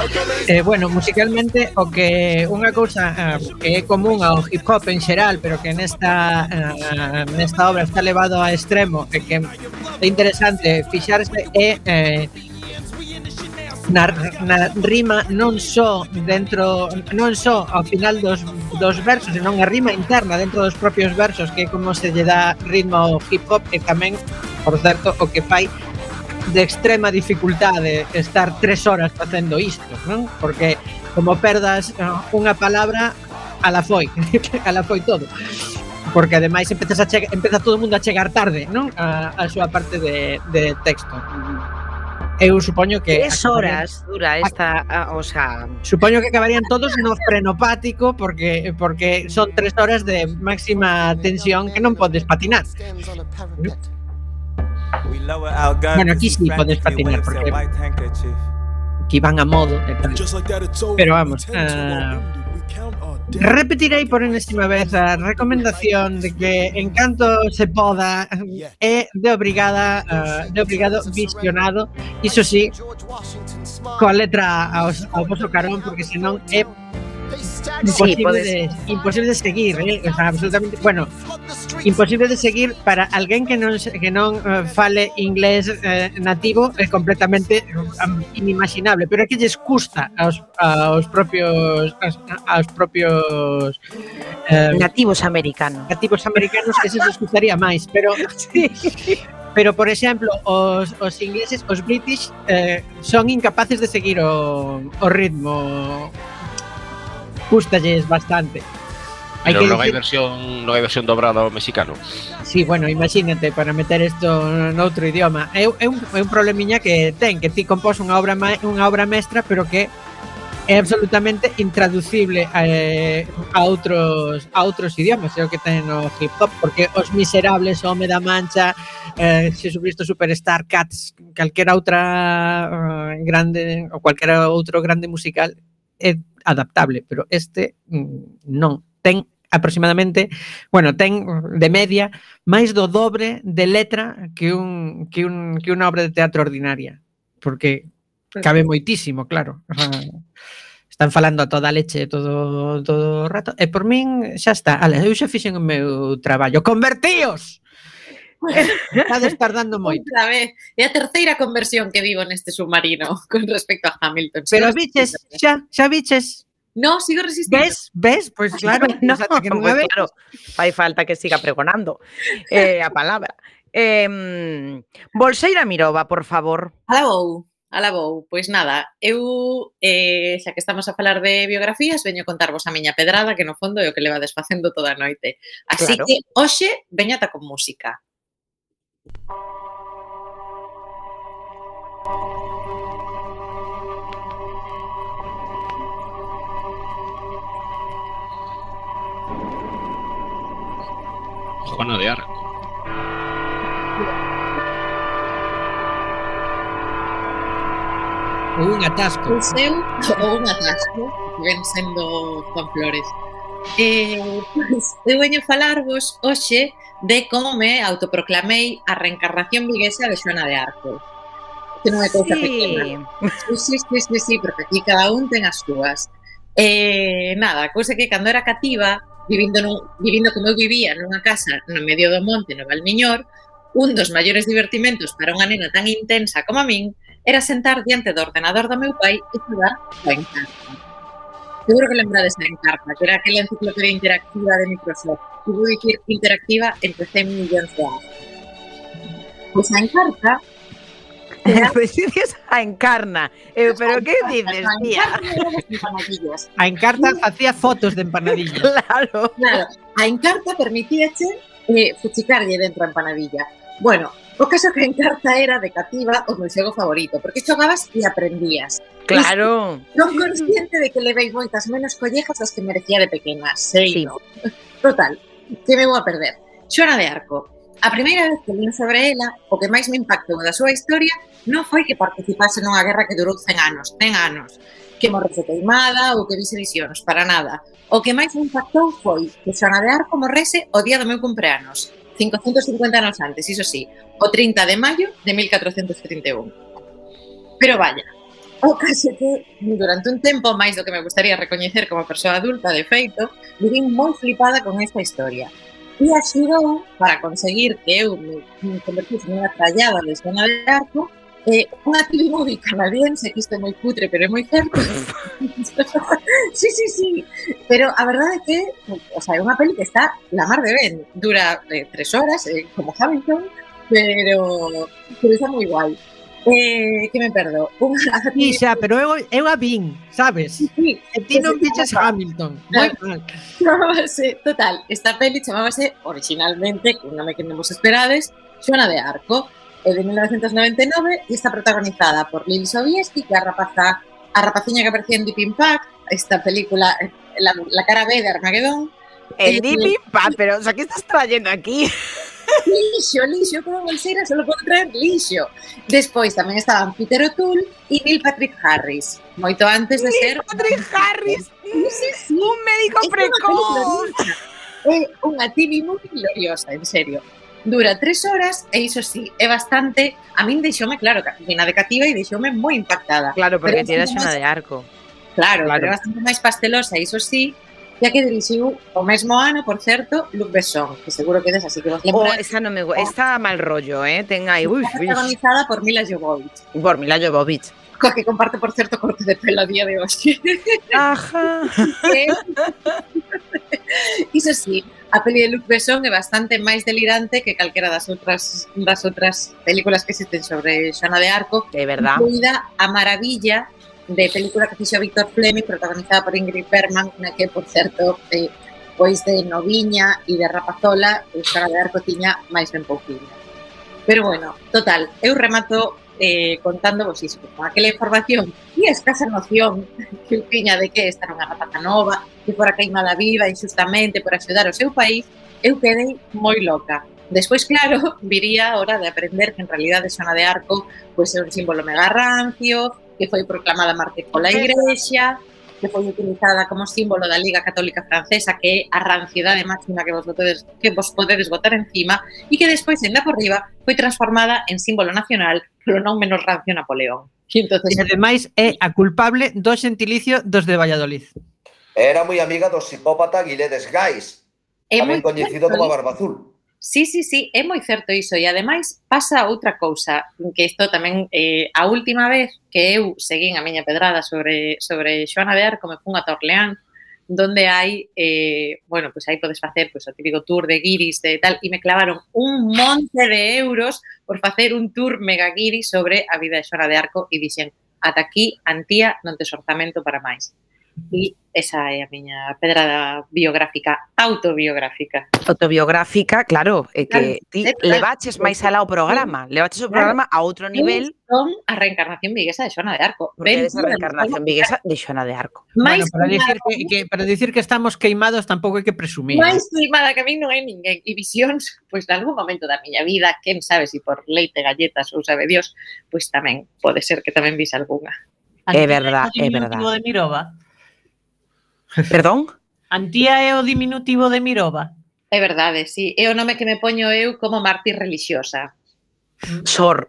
Eh, bueno, musicalmente o que unha cousa eh, que é común ao hip hop en xeral, pero que nesta eh, nesta obra está levado a extremo e que é interesante fixarse é eh, na, na rima non só dentro non só ao final dos, dos versos, senón a rima interna dentro dos propios versos, que é como se lle dá ritmo ao hip hop e tamén, por certo, o que fai de extrema dificultade estar tres horas facendo isto, non? Porque como perdas eh, unha palabra, a la foi, a la foi todo. Porque ademais empezas a chegar, empeza todo o mundo a chegar tarde, non? A, a súa parte de, de texto. Eu supoño que... Tres horas dura esta... A, o sea... Supoño que acabarían todos no frenopático porque porque son tres horas de máxima tensión que non podes patinar. Bueno, aquí sí podes patinar porque aquí van a modo e tal. Pero vamos, ah, uh, repetirei por enésima vez a recomendación de que en canto se poda é eh, de obrigada uh, de obrigado visionado. Iso sí coa letra ao, ao vosso carón porque senón eh, é Imposible, de, imposible de seguir, eh? o sea, absolutamente, bueno, imposible de seguir para alguén que non que non uh, eh, fale inglés eh, nativo é completamente um, inimaginable, pero é que lles custa aos, aos propios aos, aos propios eh, nativos americanos. Nativos americanos que se les gustaría máis, pero sí. pero por exemplo, os, os ingleses, os british eh, son incapaces de seguir o, o ritmo gustalles bastante. Hai Pero que non hai versión, non hai versión dobrada ao mexicano. Sí, bueno, imagínate para meter isto noutro idioma. É, é, un, é un problemiña que ten que ti compós unha obra unha obra mestra, pero que é absolutamente intraducible a, a outros a outros idiomas, é o que ten no hip hop, porque os miserables, Home da Mancha, eh, Jesucristo Superstar, Cats, calquera outra uh, grande ou calquera outro grande musical é adaptable, pero este mm, non ten aproximadamente, bueno, ten de media máis do dobre de letra que un que un que unha obra de teatro ordinaria, porque cabe moitísimo, claro. Están falando a toda a leche todo todo o rato e por min xa está. Ale, eu xa fixen o meu traballo. Convertíos. Estades tardando moito. Outra vez. É a terceira conversión que vivo neste submarino con respecto a Hamilton. Pero viches, xa, xa viches. No, sigo resistindo. ¿Ves? ¿Ves? Pues claro, no, ata que no pues ves. claro, fai falta que siga pregonando eh, a palabra. Eh, Bolseira Mirova, por favor. Alabou, alabou. Pois nada, eu, eh, xa que estamos a falar de biografías, veño contarvos a miña pedrada, que no fondo é o que levades facendo toda a noite. Así claro. que hoxe, veñata con música. Juana de Arco. Ou un atasco. Un seu ou un atasco, ven sendo Juan Flores. Eh, pois, eu veño falarvos hoxe de como me autoproclamei a reencarnación viguesa de Xoana de Arco. Que non é cousa sí. pequena. Sí, sí, sí, sí, sí, porque aquí cada un ten as súas. Eh, nada, cousa que cando era cativa, vivindo, nun, vivindo como eu vivía nunha casa no medio do monte, no Valmiñor, un dos maiores divertimentos para unha nena tan intensa como a min era sentar diante do ordenador do meu pai e estudar a encarna. Encarta. Seguro que lembrades a Encarta, que era aquela enciclopedia interactiva de Microsoft. E vou dicir interactiva entre 100 millóns de anos. Pois a Encarta Pois dices a encarna. Eu, pero que dices, tía? A Encarta facía fotos de empanadillas. Claro. Claro, a Encarta permitíache eh, fuchicarlle dentro a empanadilla. Bueno, O caso que en carta era de cativa o meu xogo favorito, porque xogabas e aprendías. Claro. Non consciente de que levei moitas menos collejas das que merecía de pequena, sei, sí. no? Total, que me vou a perder. Xona de Arco. A primeira vez que lín sobre ela, o que máis me impactou da súa historia non foi que participase nunha guerra que durou 100 anos, 100 anos, que morrese queimada ou que vise visións, para nada. O que máis me impactou foi que Xona de Arco morrese o día do meu cumpleanos, 550 anos antes, iso sí, o 30 de maio de 1431. Pero vaya, o caso que durante un tempo máis do que me gustaría recoñecer como persoa adulta de feito, vivín moi flipada con esta historia. E axudou para conseguir que eu me, me convertise nunha trallada de escena de arco eh, unha TV movie canadiense, que isto é moi putre, pero é moi certo. sí, sí, sí. Pero a verdade é que, o sea, é unha peli que está la mar de ben. Dura eh, tres horas, eh, como Hamilton, pero, pero está moi guai. Eh, que me perdo? Sí, xa, pero eu, eu a vin, sabes? Sí, E ti non viches Hamilton. Moi mal. total, esta peli chamábase originalmente, un que non vos esperades, Xoana de Arco, é de 1999 e está protagonizada por Lily Sobieski, que é a rapaciña que aparecía en Deep Impact, esta película, la, la cara B de Armageddon. El Eh, Deep Impact, pero, o sea, ¿qué estás trayendo aquí? Lixo, lixo, como bolseira solo podo traer lixo. Despois tamén estaban Peter O'Toole e Neil Patrick Harris, moito antes de ser... Patrick Harris, sí, sí. un médico precoz. É unha TV movie gloriosa, en serio. Dura tres horas e iso sí, é bastante... A min deixoume, claro, vina de cativa e deixoume moi impactada. Claro, porque una máis- de arco. Claro, claro. pero bastante máis pastelosa, iso sí, ya que dirixiu o mesmo ano, por certo, Luc Besson, que seguro que des así que vos lembrar. Oh, esa non me gusta, oh. está mal rollo, eh, ten aí, ui, protagonizada por Mila Jovovich. Por Mila Jovovich. Co que comparte, por certo, corte de pelo a día de hoxe. Ajá. ¿Eh? Iso sí, a peli de Luc Besson é bastante máis delirante que calquera das outras das outras películas que existen sobre Xana de Arco. É verdad. Incluída a maravilla de película que fixo Víctor Fleming protagonizada por Ingrid Bergman na que, por certo, eh, pois de Noviña e de Rapazola buscara de Arco tiña máis ben pouquinho. Pero bueno, total, eu remato eh, contando vos isto, con aquela información e a escasa noción que eu tiña de que esta era unha rapaza nova, que fora queimada viva injustamente por axudar o seu país, eu quedei moi loca Despois, claro, viría a hora de aprender que en realidade Xona de Arco pois, é un símbolo mega rancio, que foi proclamada mártir pola Igrexa, que foi utilizada como símbolo da Liga Católica Francesa, que é a ranciedade máxima que vos, podedes, que vos podedes botar encima, e que despois, ainda por riba, foi transformada en símbolo nacional, pero non menos rancio Napoleón. E, entonces... e ademais é a culpable do xentilicio dos de Valladolid. Era moi amiga do psicópata Guiledes Gais, tamén coñecido como ¿eh? Barbazul. Sí, sí, sí, é moi certo iso e ademais pasa outra cousa que isto tamén eh, a última vez que eu seguín a miña pedrada sobre, sobre Xoana de Arco me fun a Torleán donde hai, eh, bueno, pues aí podes facer pues, o típico tour de guiris de tal, e me clavaron un monte de euros por facer un tour mega guiri sobre a vida de Xoana de Arco e dixen, ata aquí, Antía, non tes orzamento para máis. E esa é a miña pedra biográfica, autobiográfica. Autobiográfica, claro, é que ti claro, claro. levaches máis alá o programa, levaches o programa a outro nivel. Son a reencarnación viguesa de Xona de Arco. Porque a reencarnación viguesa de Xona de Arco. Mais bueno, para, dicir que, que, para dicir que estamos queimados tampouco hai que presumir. Máis eh. queimada que a mí non hai ninguén. E visións, pois pues, nalgún momento da miña vida, quen sabe se si por leite, galletas ou sabe Dios, pois pues, tamén pode ser que tamén vis algunha. É verdad, é verdad. de Mirova. Perdón? Antía é o diminutivo de Mirova. É verdade, sí. É o nome que me poño eu como mártir religiosa. Sor.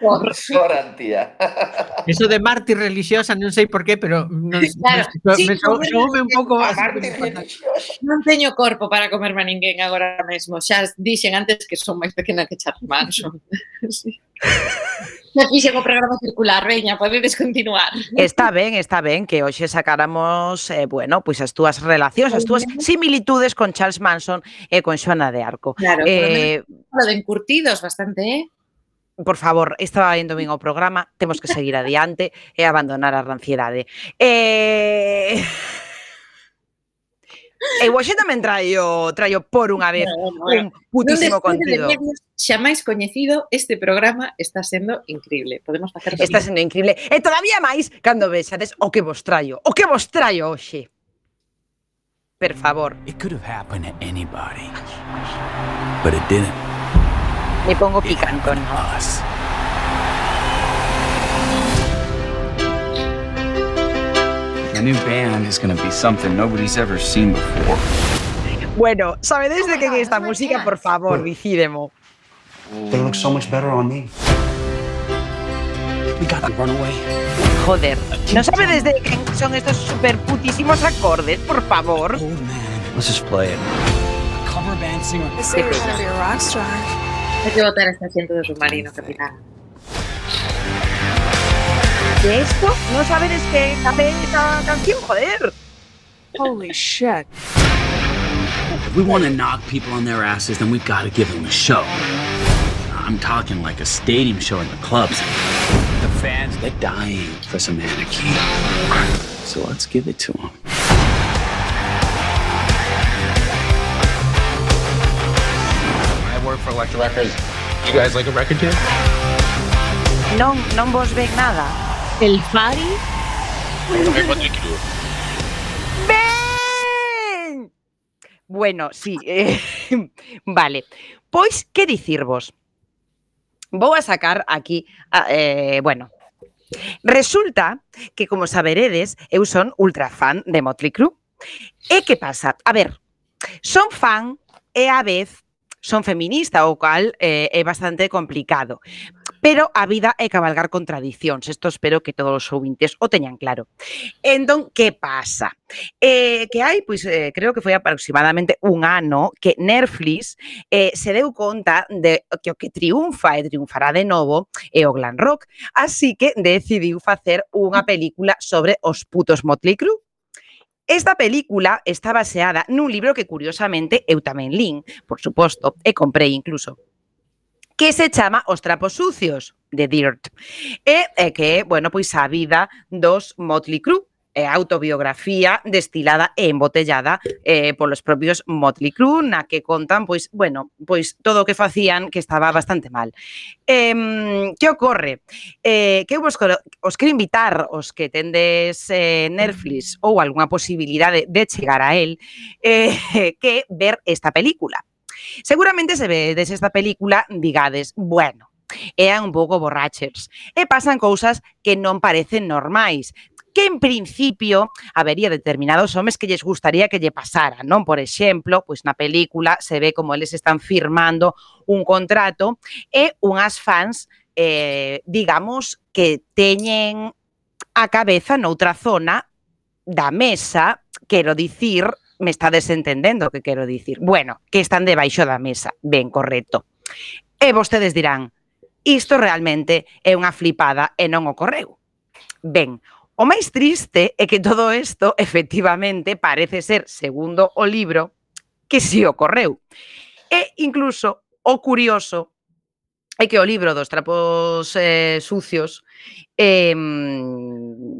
Sor, Sor Antía. Eso de mártir religiosa non sei por qué, pero non, claro, non, sí, me so, soume un pouco a religiosa. Non teño corpo para comerme a ninguén agora mesmo. Xa dixen antes que son máis pequena que Charmancho. sí. Non fixen o programa circular, veña, pois podedes continuar. Está ben, está ben que hoxe sacáramos, eh, bueno, pois as túas relacións, as túas similitudes con Charles Manson e con Xoana de Arco. Claro, eh, lo de encurtidos bastante, eh? por favor, estaba vendo ben o programa, temos que seguir adiante e abandonar a ranciedade. Eh... Eu hoxe tamén traio, traio por unha vez no, no, un putísimo contido. Xa máis coñecido, este programa está sendo increíble. Podemos facer Está sendo increíble. E todavía máis cando vexades o que vos traio. O que vos traio hoxe. Per favor. It could have happened to anybody. But it didn't. Me pongo picantón. It new band is going to be something nobody's ever seen before. Bueno, sabedes de quen é esta música, por favor, dicídemo. They look so much better on me. We got to run away. Joder, ¿no sabedes de quen son estos super putísimos acordes, por favor? Let's just play it. Cover band singer. Hay que botar este asiento de submarino, capitán. ¿De esto? ¿No sabedes que sabe esta canción? Joder. Holy shit. If we want to knock people on their asses, then we've got to give them a show. I'm talking like a stadium show in the clubs. The fans, they're dying for some anarchy. So let's give it to them. I work for Electra Records. You guys like a record deal? Non, non vos ven nada. El Fari. ¡Ben! Bueno, sí, eh, vale. Pois, que dicirvos? Vou a sacar aquí, eh, bueno, Resulta que, como saberedes, eu son ultra fan de Motley Crue. E que pasa? A ver, son fan e a vez son feminista, o cal eh, é bastante complicado pero a vida é cabalgar contradicións. Isto espero que todos os ouvintes o teñan claro. Entón, que pasa? Eh, que hai, pois, eh, creo que foi aproximadamente un ano que Netflix eh, se deu conta de que o que triunfa e triunfará de novo é o glam rock. Así que decidiu facer unha mm. película sobre os putos Motley Crue. Esta película está baseada nun libro que curiosamente eu tamén lin, por suposto, e comprei incluso que se chama Os trapos sucios, de Dirt. E é que é, bueno, pois a vida dos Motley Crue, é a autobiografía destilada e embotellada eh, polos propios Motley Crue, na que contan, pois, bueno, pois todo o que facían que estaba bastante mal. Eh, que ocorre? Eh, que vos, os quero invitar os que tendes eh, Netflix ou algunha posibilidade de chegar a él eh, que ver esta película Seguramente se vedes esta película, digades, bueno, eran un pouco borrachers e pasan cousas que non parecen normais, que en principio habería determinados homes que lles gustaría que lle pasara, non? Por exemplo, pois na película se ve como eles están firmando un contrato e unhas fans eh, digamos que teñen a cabeza noutra zona da mesa, quero dicir, me está desentendendo o que quero dicir. Bueno, que están debaixo da mesa, ben correcto. E vostedes dirán, isto realmente é unha flipada e non ocorreu. Ben, o máis triste é que todo isto efectivamente parece ser, segundo o libro, que si ocorreu. E incluso o curioso é que o libro dos trapos eh, sucios eh,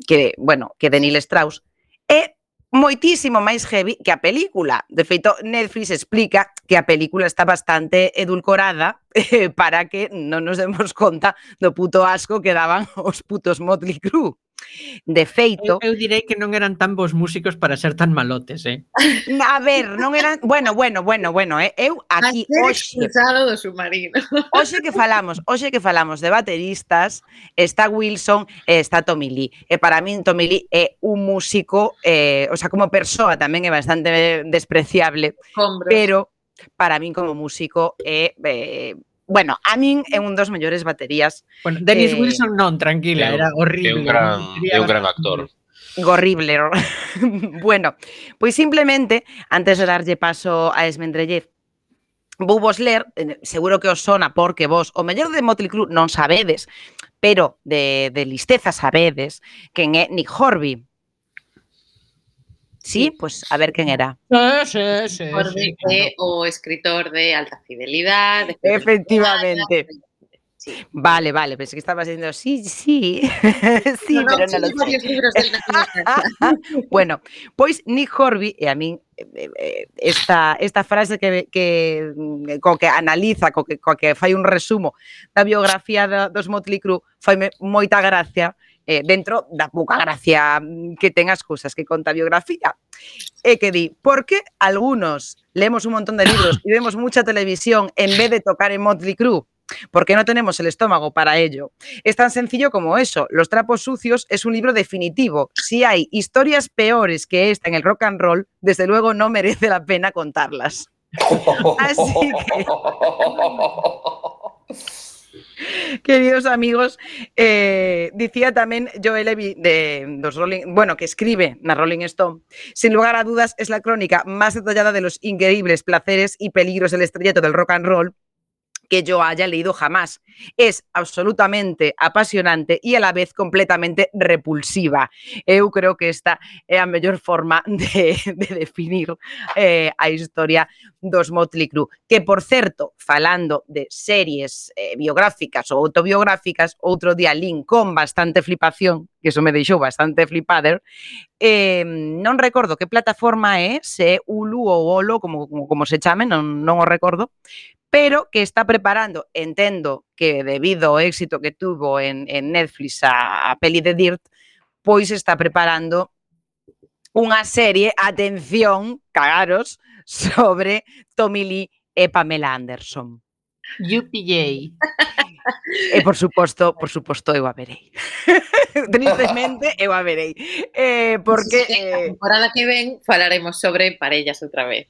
que, bueno, que de Neil Strauss é moitísimo máis heavy que a película. De feito, Netflix explica que a película está bastante edulcorada eh, para que non nos demos conta do puto asco que daban os putos Motley Crue. De feito... Eu, eu direi que non eran tan bons músicos para ser tan malotes, eh? A ver, non eran... Bueno, bueno, bueno, bueno, eh? eu aquí hoxe... do submarino. Hoxe que falamos, hoxe que falamos de bateristas, está Wilson e está Tommy Lee. E para min Tommy Lee é un músico, eh, o sea, como persoa tamén é bastante despreciable, Hombre. pero para min como músico é... Eh, bueno, a min é un dos mellores baterías. Bueno, Dennis eh, Wilson non, tranquila, era horrible. É un gran, é un gran actor. Horrible. bueno, pois simplemente, antes de darlle paso a Esmendrellez, vou vos ler, seguro que os sona porque vos, o mellor de Motley Crue non sabedes, pero de, de listeza sabedes, quen é Nick Horby, Sí, pues a ver quen era. Sí, sí, sí, sí de, o escritor de alta fidelidad. De Efectivamente. Sí. Vale, vale, pensé que estabas diciendo sí, sí, sí, no, pero no, no lo sé. Libros del bueno, pois Nick Horby, e a min eh, eh, esta, esta frase que, que mm, co que analiza, co que, co que fai un resumo da biografía da, dos Motley Crue, faime moita gracia, eh, dentro da pouca gracia mm, que ten as cousas que conta a biografía. E que di, por que algunos leemos un montón de libros y vemos mucha televisión en vez de tocar en Motley Crue? Porque no tenemos el estómago para ello. Es tan sencillo como eso. Los trapos sucios es un libro definitivo. Si hay historias peores que esta en el rock and roll, desde luego no merece la pena contarlas. Así que, queridos amigos, eh, dicía tamén Joel Levy de dos Rolling, bueno, que escribe na Rolling Stone, sin lugar a dudas es la crónica más detallada de los increíbles placeres y peligros del estrellato del rock and roll que yo haya leído jamás. Es absolutamente apasionante y a la vez completamente repulsiva. Eu creo que esta é a mellor forma de, de definir eh, a historia dos Motley Crue. Que, por certo, falando de series eh, biográficas ou autobiográficas, outro día link con bastante flipación, que eso me deixou bastante flipader, eh, non recordo que plataforma é, se é Ulu ou Olo, como, como, como se chame, non, non o recordo, pero que está preparando, entendo que debido ao éxito que tuvo en, en Netflix a, a peli de Dirt, pois está preparando unha serie, atención, cagaros, sobre Tommy Lee e Pamela Anderson. UPJ. E eh, por suposto, por suposto, eu a verei. Tristemente, eu a verei. Eh, porque... Sí, eh, a temporada que ven falaremos sobre parellas outra vez.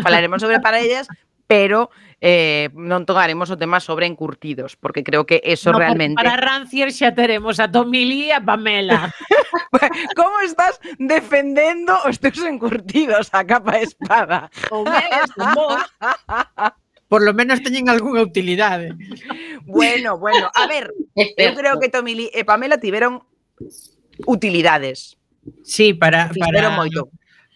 Falaremos sobre parellas, pero eh, non tocaremos o tema sobre encurtidos, porque creo que eso no, realmente... Para Rancier xa teremos a Tomili e a Pamela. Como estás defendendo os teus encurtidos a capa de espada? O mes, por lo menos teñen algunha utilidade. Eh. Bueno, bueno, a ver, eu creo que Tomili e Pamela tiveron utilidades. Sí, para, para... Moito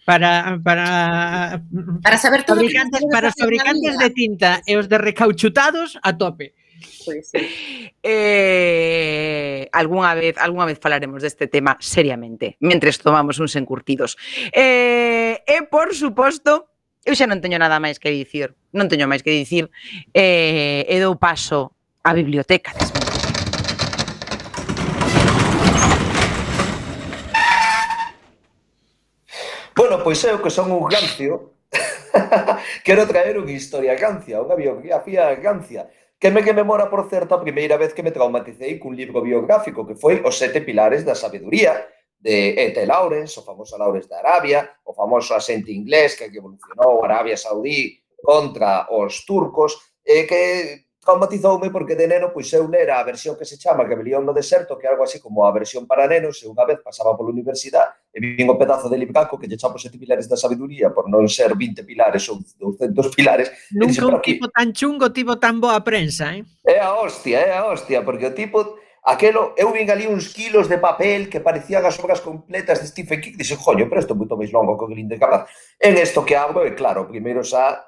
para para para saber todo fabricantes, que para os fabricantes de tinta e os de recauchutados a tope. Pois sí. Eh, algunha vez, algunha vez falaremos deste tema seriamente, mentres tomamos uns encurtidos. Eh, e por suposto, eu xa non teño nada máis que dicir, non teño máis que dicir, eh, e dou paso á biblioteca desmenta. Bueno, pois eu que son un gancio, quero traer unha historia gancia, unha biografía gancia, que me que me mora, por certo, a primeira vez que me traumaticei cun libro biográfico que foi Os sete pilares da sabeduría, de E.T. Lawrence, o famoso Lawrence da Arabia, o famoso asente inglés que evolucionou a Arabia Saudí contra os turcos, e que traumatizoume porque de neno pois eu nera a versión que se chama Rebelión no Deserto, que é algo así como a versión para nenos, e unha vez pasaba pola universidade e vin o pedazo de libraco que lle chamo sete pilares da sabiduría por non ser 20 pilares ou 200 pilares. Nunca un tipo tan chungo, tipo tan boa prensa, eh? É a hostia, é a hostia, porque o tipo Aquelo, eu vin ali uns kilos de papel que parecían as obras completas de Stephen King. Dixen, joño, pero isto é moito máis longo que o Green Capaz. En isto que abro, e claro, primeiro xa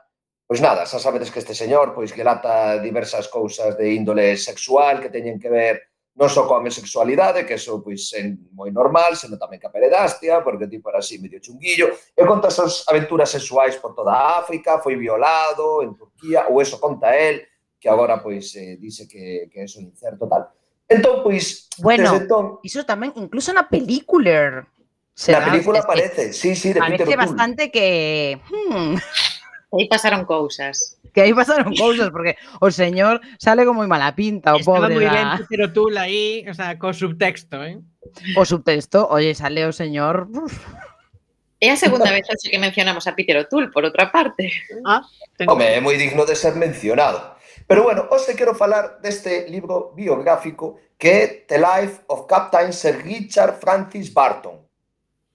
Pois nada, xa sabedes que este señor pois relata diversas cousas de índole sexual que teñen que ver non só coa homosexualidade, que eso pois é moi normal, senón tamén que a peredastia, porque tipo era así medio chunguillo, e conta as súas aventuras sexuais por toda a África, foi violado en Turquía, ou eso conta el, que agora pois eh, dice que, que eso é incerto tal. Entón, pois, bueno, desde entón... Iso tamén, incluso na película... Se na película aparece, sí, sí, de Peter Parece bastante que... Hmm. Aí pasaron cousas. que aí pasaron cousas, porque o señor sale con moi mala pinta, o Estaba pobre moi ben O'Toole aí, o sea, co subtexto, eh? o subtexto, oye, sale o señor... uf, É a segunda vez que mencionamos a Peter O'Toole, por outra parte. Ah, Home, é moi digno de ser mencionado. Pero bueno, hoxe quero falar deste libro biográfico que é The Life of Captain Sir Richard Francis Barton.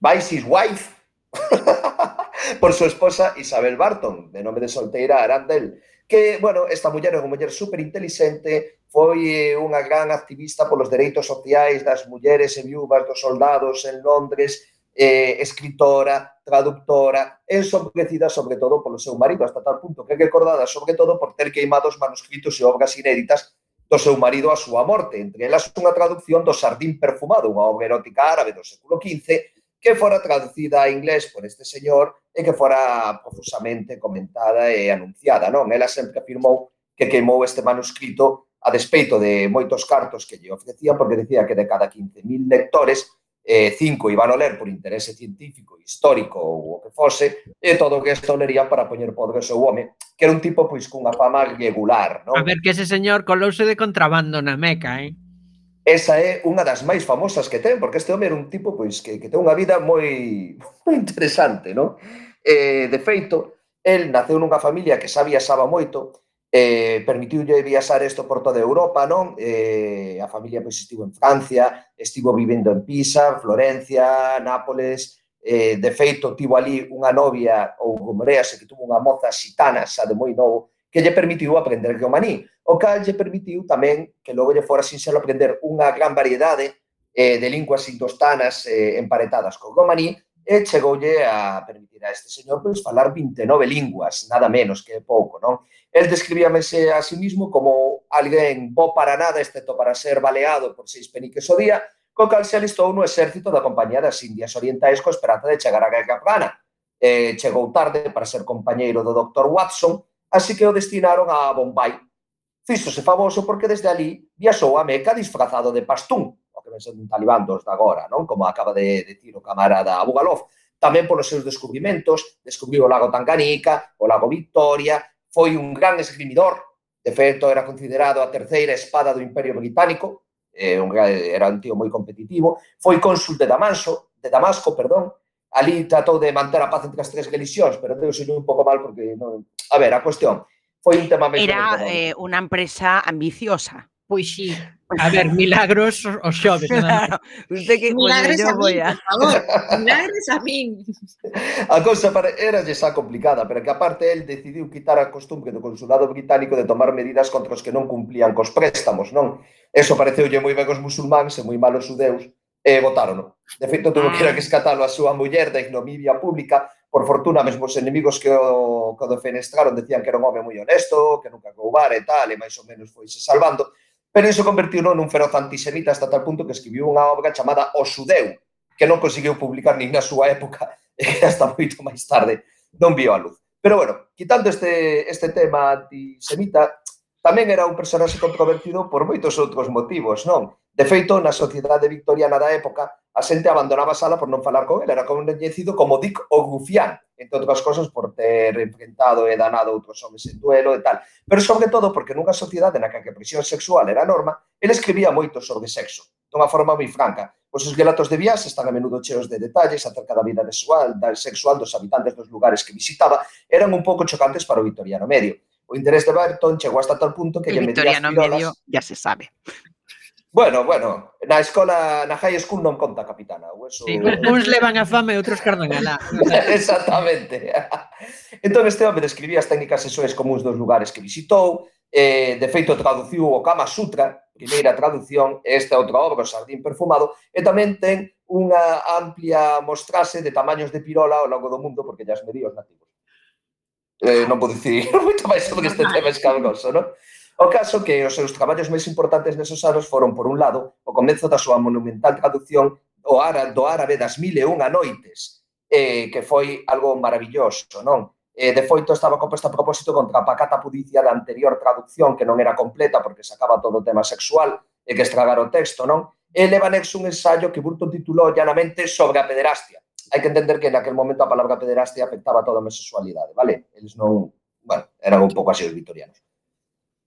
By his wife, por su esposa Isabel Barton, de nome de solteira Arandel, que, bueno, esta muller é unha muller super inteligente, foi unha gran activista polos dereitos sociais das mulleres e viúvas dos soldados en Londres, eh, escritora, traductora, ensobrecida sobre todo polo seu marido, hasta tal punto que é recordada sobre todo por ter queimado os manuscritos e obras inéditas do seu marido a súa morte, entre elas unha traducción do Sardín Perfumado, unha obra erótica árabe do século XV, que fora traducida a inglés por este señor e que fora profusamente comentada e anunciada. Non? Ela sempre afirmou que queimou este manuscrito a despeito de moitos cartos que lle ofrecían, porque decía que de cada 15.000 lectores, eh, cinco iban a ler por interese científico, histórico ou o que fose, e todo o que esto lería para poñer podre o seu home, que era un tipo pois cunha fama regular. Non? A ver que ese señor colouse de contrabando na meca, eh? Esa é unha das máis famosas que ten, porque este home era un tipo pois, que, que ten unha vida moi, moi interesante, non? Eh, de feito, el naceu nunha familia que xa viaxaba moito, eh, permitiulle viaxar isto por toda Europa, non? Eh, a familia pois, estivo en Francia, estivo vivendo en Pisa, Florencia, Nápoles, eh, de feito, tivo ali unha novia, ou rumorease que tuvo unha moza xitana xa de moi novo, que lle permitiu aprender que o maní O cal lle permitiu tamén que logo lle fora sinxelo aprender unha gran variedade eh, de linguas indostanas eh, emparetadas co romaní e chegoulle a permitir a este señor pois, falar 29 linguas, nada menos que pouco, non? El describíamese a sí mismo como alguén bo para nada, excepto para ser baleado por seis peniques o día, co cal se alistou no exército da Compañía das Indias Orientais co esperanza de chegar a Guerra Afgana. Eh, chegou tarde para ser compañeiro do Dr. Watson, así que o destinaron a Bombay, fíxose famoso porque desde ali viaxou a Meca disfrazado de pastún, o que ven sendo un talibán dos de agora, non? como acaba de, de tiro camarada Abugalov. Tamén polos seus descubrimentos, descubriu o lago Tanganica, o lago Victoria, foi un gran esgrimidor, de feito era considerado a terceira espada do Imperio Británico, eh, un, era un tío moi competitivo, foi cónsul de Damasco, de Damasco, perdón, ali tratou de manter a paz entre as tres religións, pero deu un pouco mal porque... Non... A ver, a cuestión, foi un tema Era eh, unha empresa ambiciosa. Pois sí. A ver, milagros os xoves. Claro, usted que milagres bueno, a min, a... por favor. Milagres a min. A cousa para era xa complicada, pero que aparte el decidiu quitar a costumbre do consulado británico de tomar medidas contra os que non cumplían cos préstamos, non? Eso pareceulle moi ben aos musulmáns e moi mal aos judeus, e votárono. De feito, tuvo que ir a ah. que escatalo a súa muller da ignominia pública por fortuna, mesmo os enemigos que o, que o defenestraron decían que era un home moi honesto, que nunca roubar e tal, e máis ou menos foise salvando, pero iso convertiuno nun feroz antisemita hasta tal punto que escribiu unha obra chamada O Sudeu, que non conseguiu publicar nin na súa época, e hasta moito máis tarde non viu a luz. Pero bueno, quitando este, este tema antisemita, tamén era un personaxe controvertido por moitos outros motivos, non? De feito, na sociedade victoriana da época, a xente abandonaba a sala por non falar con ele, era coñecido como Dick o Gufián, entre outras cosas por ter enfrentado e danado outros homens en duelo e tal. Pero sobre todo porque nunha sociedade na que a presión sexual era norma, ele escribía moito sobre sexo, dunha forma moi franca, Os seus relatos de viaxe están a menudo cheos de detalles acerca da vida sexual, da sexual dos habitantes dos lugares que visitaba, eran un pouco chocantes para o vitoriano medio. O interés de Barton chegou hasta tal punto que... El vitoriano medio ya se sabe. Bueno, bueno, na escola, na high school non conta capitana. O eso... Sí, uns levan a fama e outros cardan a la. Exactamente. entón, este home describía as técnicas sexuais comuns dos lugares que visitou, eh, de feito traduciu o Kama Sutra, primeira traducción, esta outra obra, o Sardín Perfumado, e tamén ten unha amplia mostrase de tamaños de pirola ao longo do mundo, porque ya as medí os nativos. Eh, non vou dicir moito máis sobre este tema escabroso, non? O caso que os seus traballos máis importantes nesos anos foron, por un lado, o comezo da súa monumental traducción o árabe, do árabe das mil e unha noites, eh, que foi algo maravilloso, non? Eh, de foito, estaba composta a propósito contra a pacata pudicia da anterior traducción, que non era completa porque sacaba todo o tema sexual e que estragara o texto, non? E leva nexo un ensayo que Burton titulou llanamente sobre a pederastia. Hai que entender que en aquel momento a palabra pederastia afectaba a toda a homosexualidade, vale? Eles non... Bueno, eran un pouco así os vitorianos.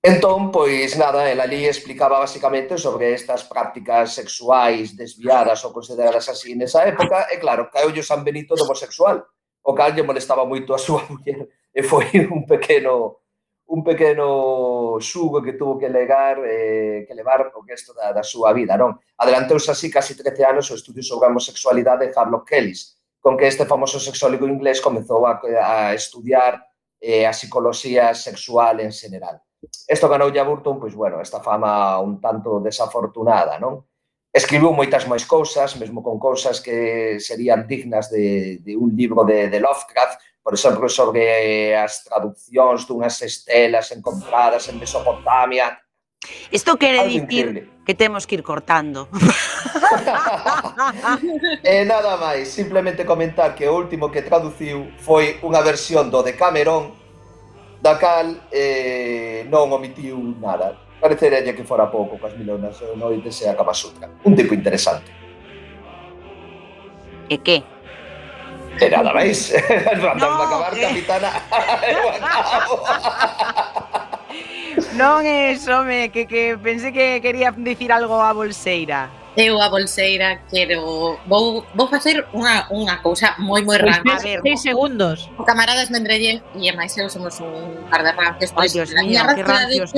Entón, pois nada, el ali explicaba basicamente sobre estas prácticas sexuais desviadas ou consideradas así nesa época, e claro, caeulle o San Benito do homosexual, o cal lle molestaba moito a súa muller, e foi un pequeno un pequeno xugo que tuvo que legar eh, que levar o resto da, da súa vida, non? Adelanteuse así casi 13 anos o estudio sobre a homosexualidade de Harlock Kellys, con que este famoso sexólogo inglés comezou a, a estudiar eh, a psicología sexual en general. Isto ganoulle a Burton, pois bueno, esta fama un tanto desafortunada, non? Escribiu moitas máis cousas, mesmo con cousas que serían dignas de, de un libro de, de Lovecraft, por exemplo, sobre as traduccións dunhas estelas encontradas en Mesopotamia, Isto quere Algo dicir increíble. que temos que ir cortando. e eh, nada máis, simplemente comentar que o último que traduciu foi unha versión do Decameron da cal eh, non omitiu nada. Parecería que fora pouco coas milonas e noites e a Kamasutra. Un tipo interesante. E que? E nada máis. Vamos no, acabar, eh. capitana. non é, home, que, que pensei que quería dicir algo a Bolseira eu a bolseira quero vou, vou facer unha, unha cousa moi moi rara. A ver, seis segundos. O camaradas Mendrelle e máis eu somos un par de rancios. Ai, Dios mío, que rancios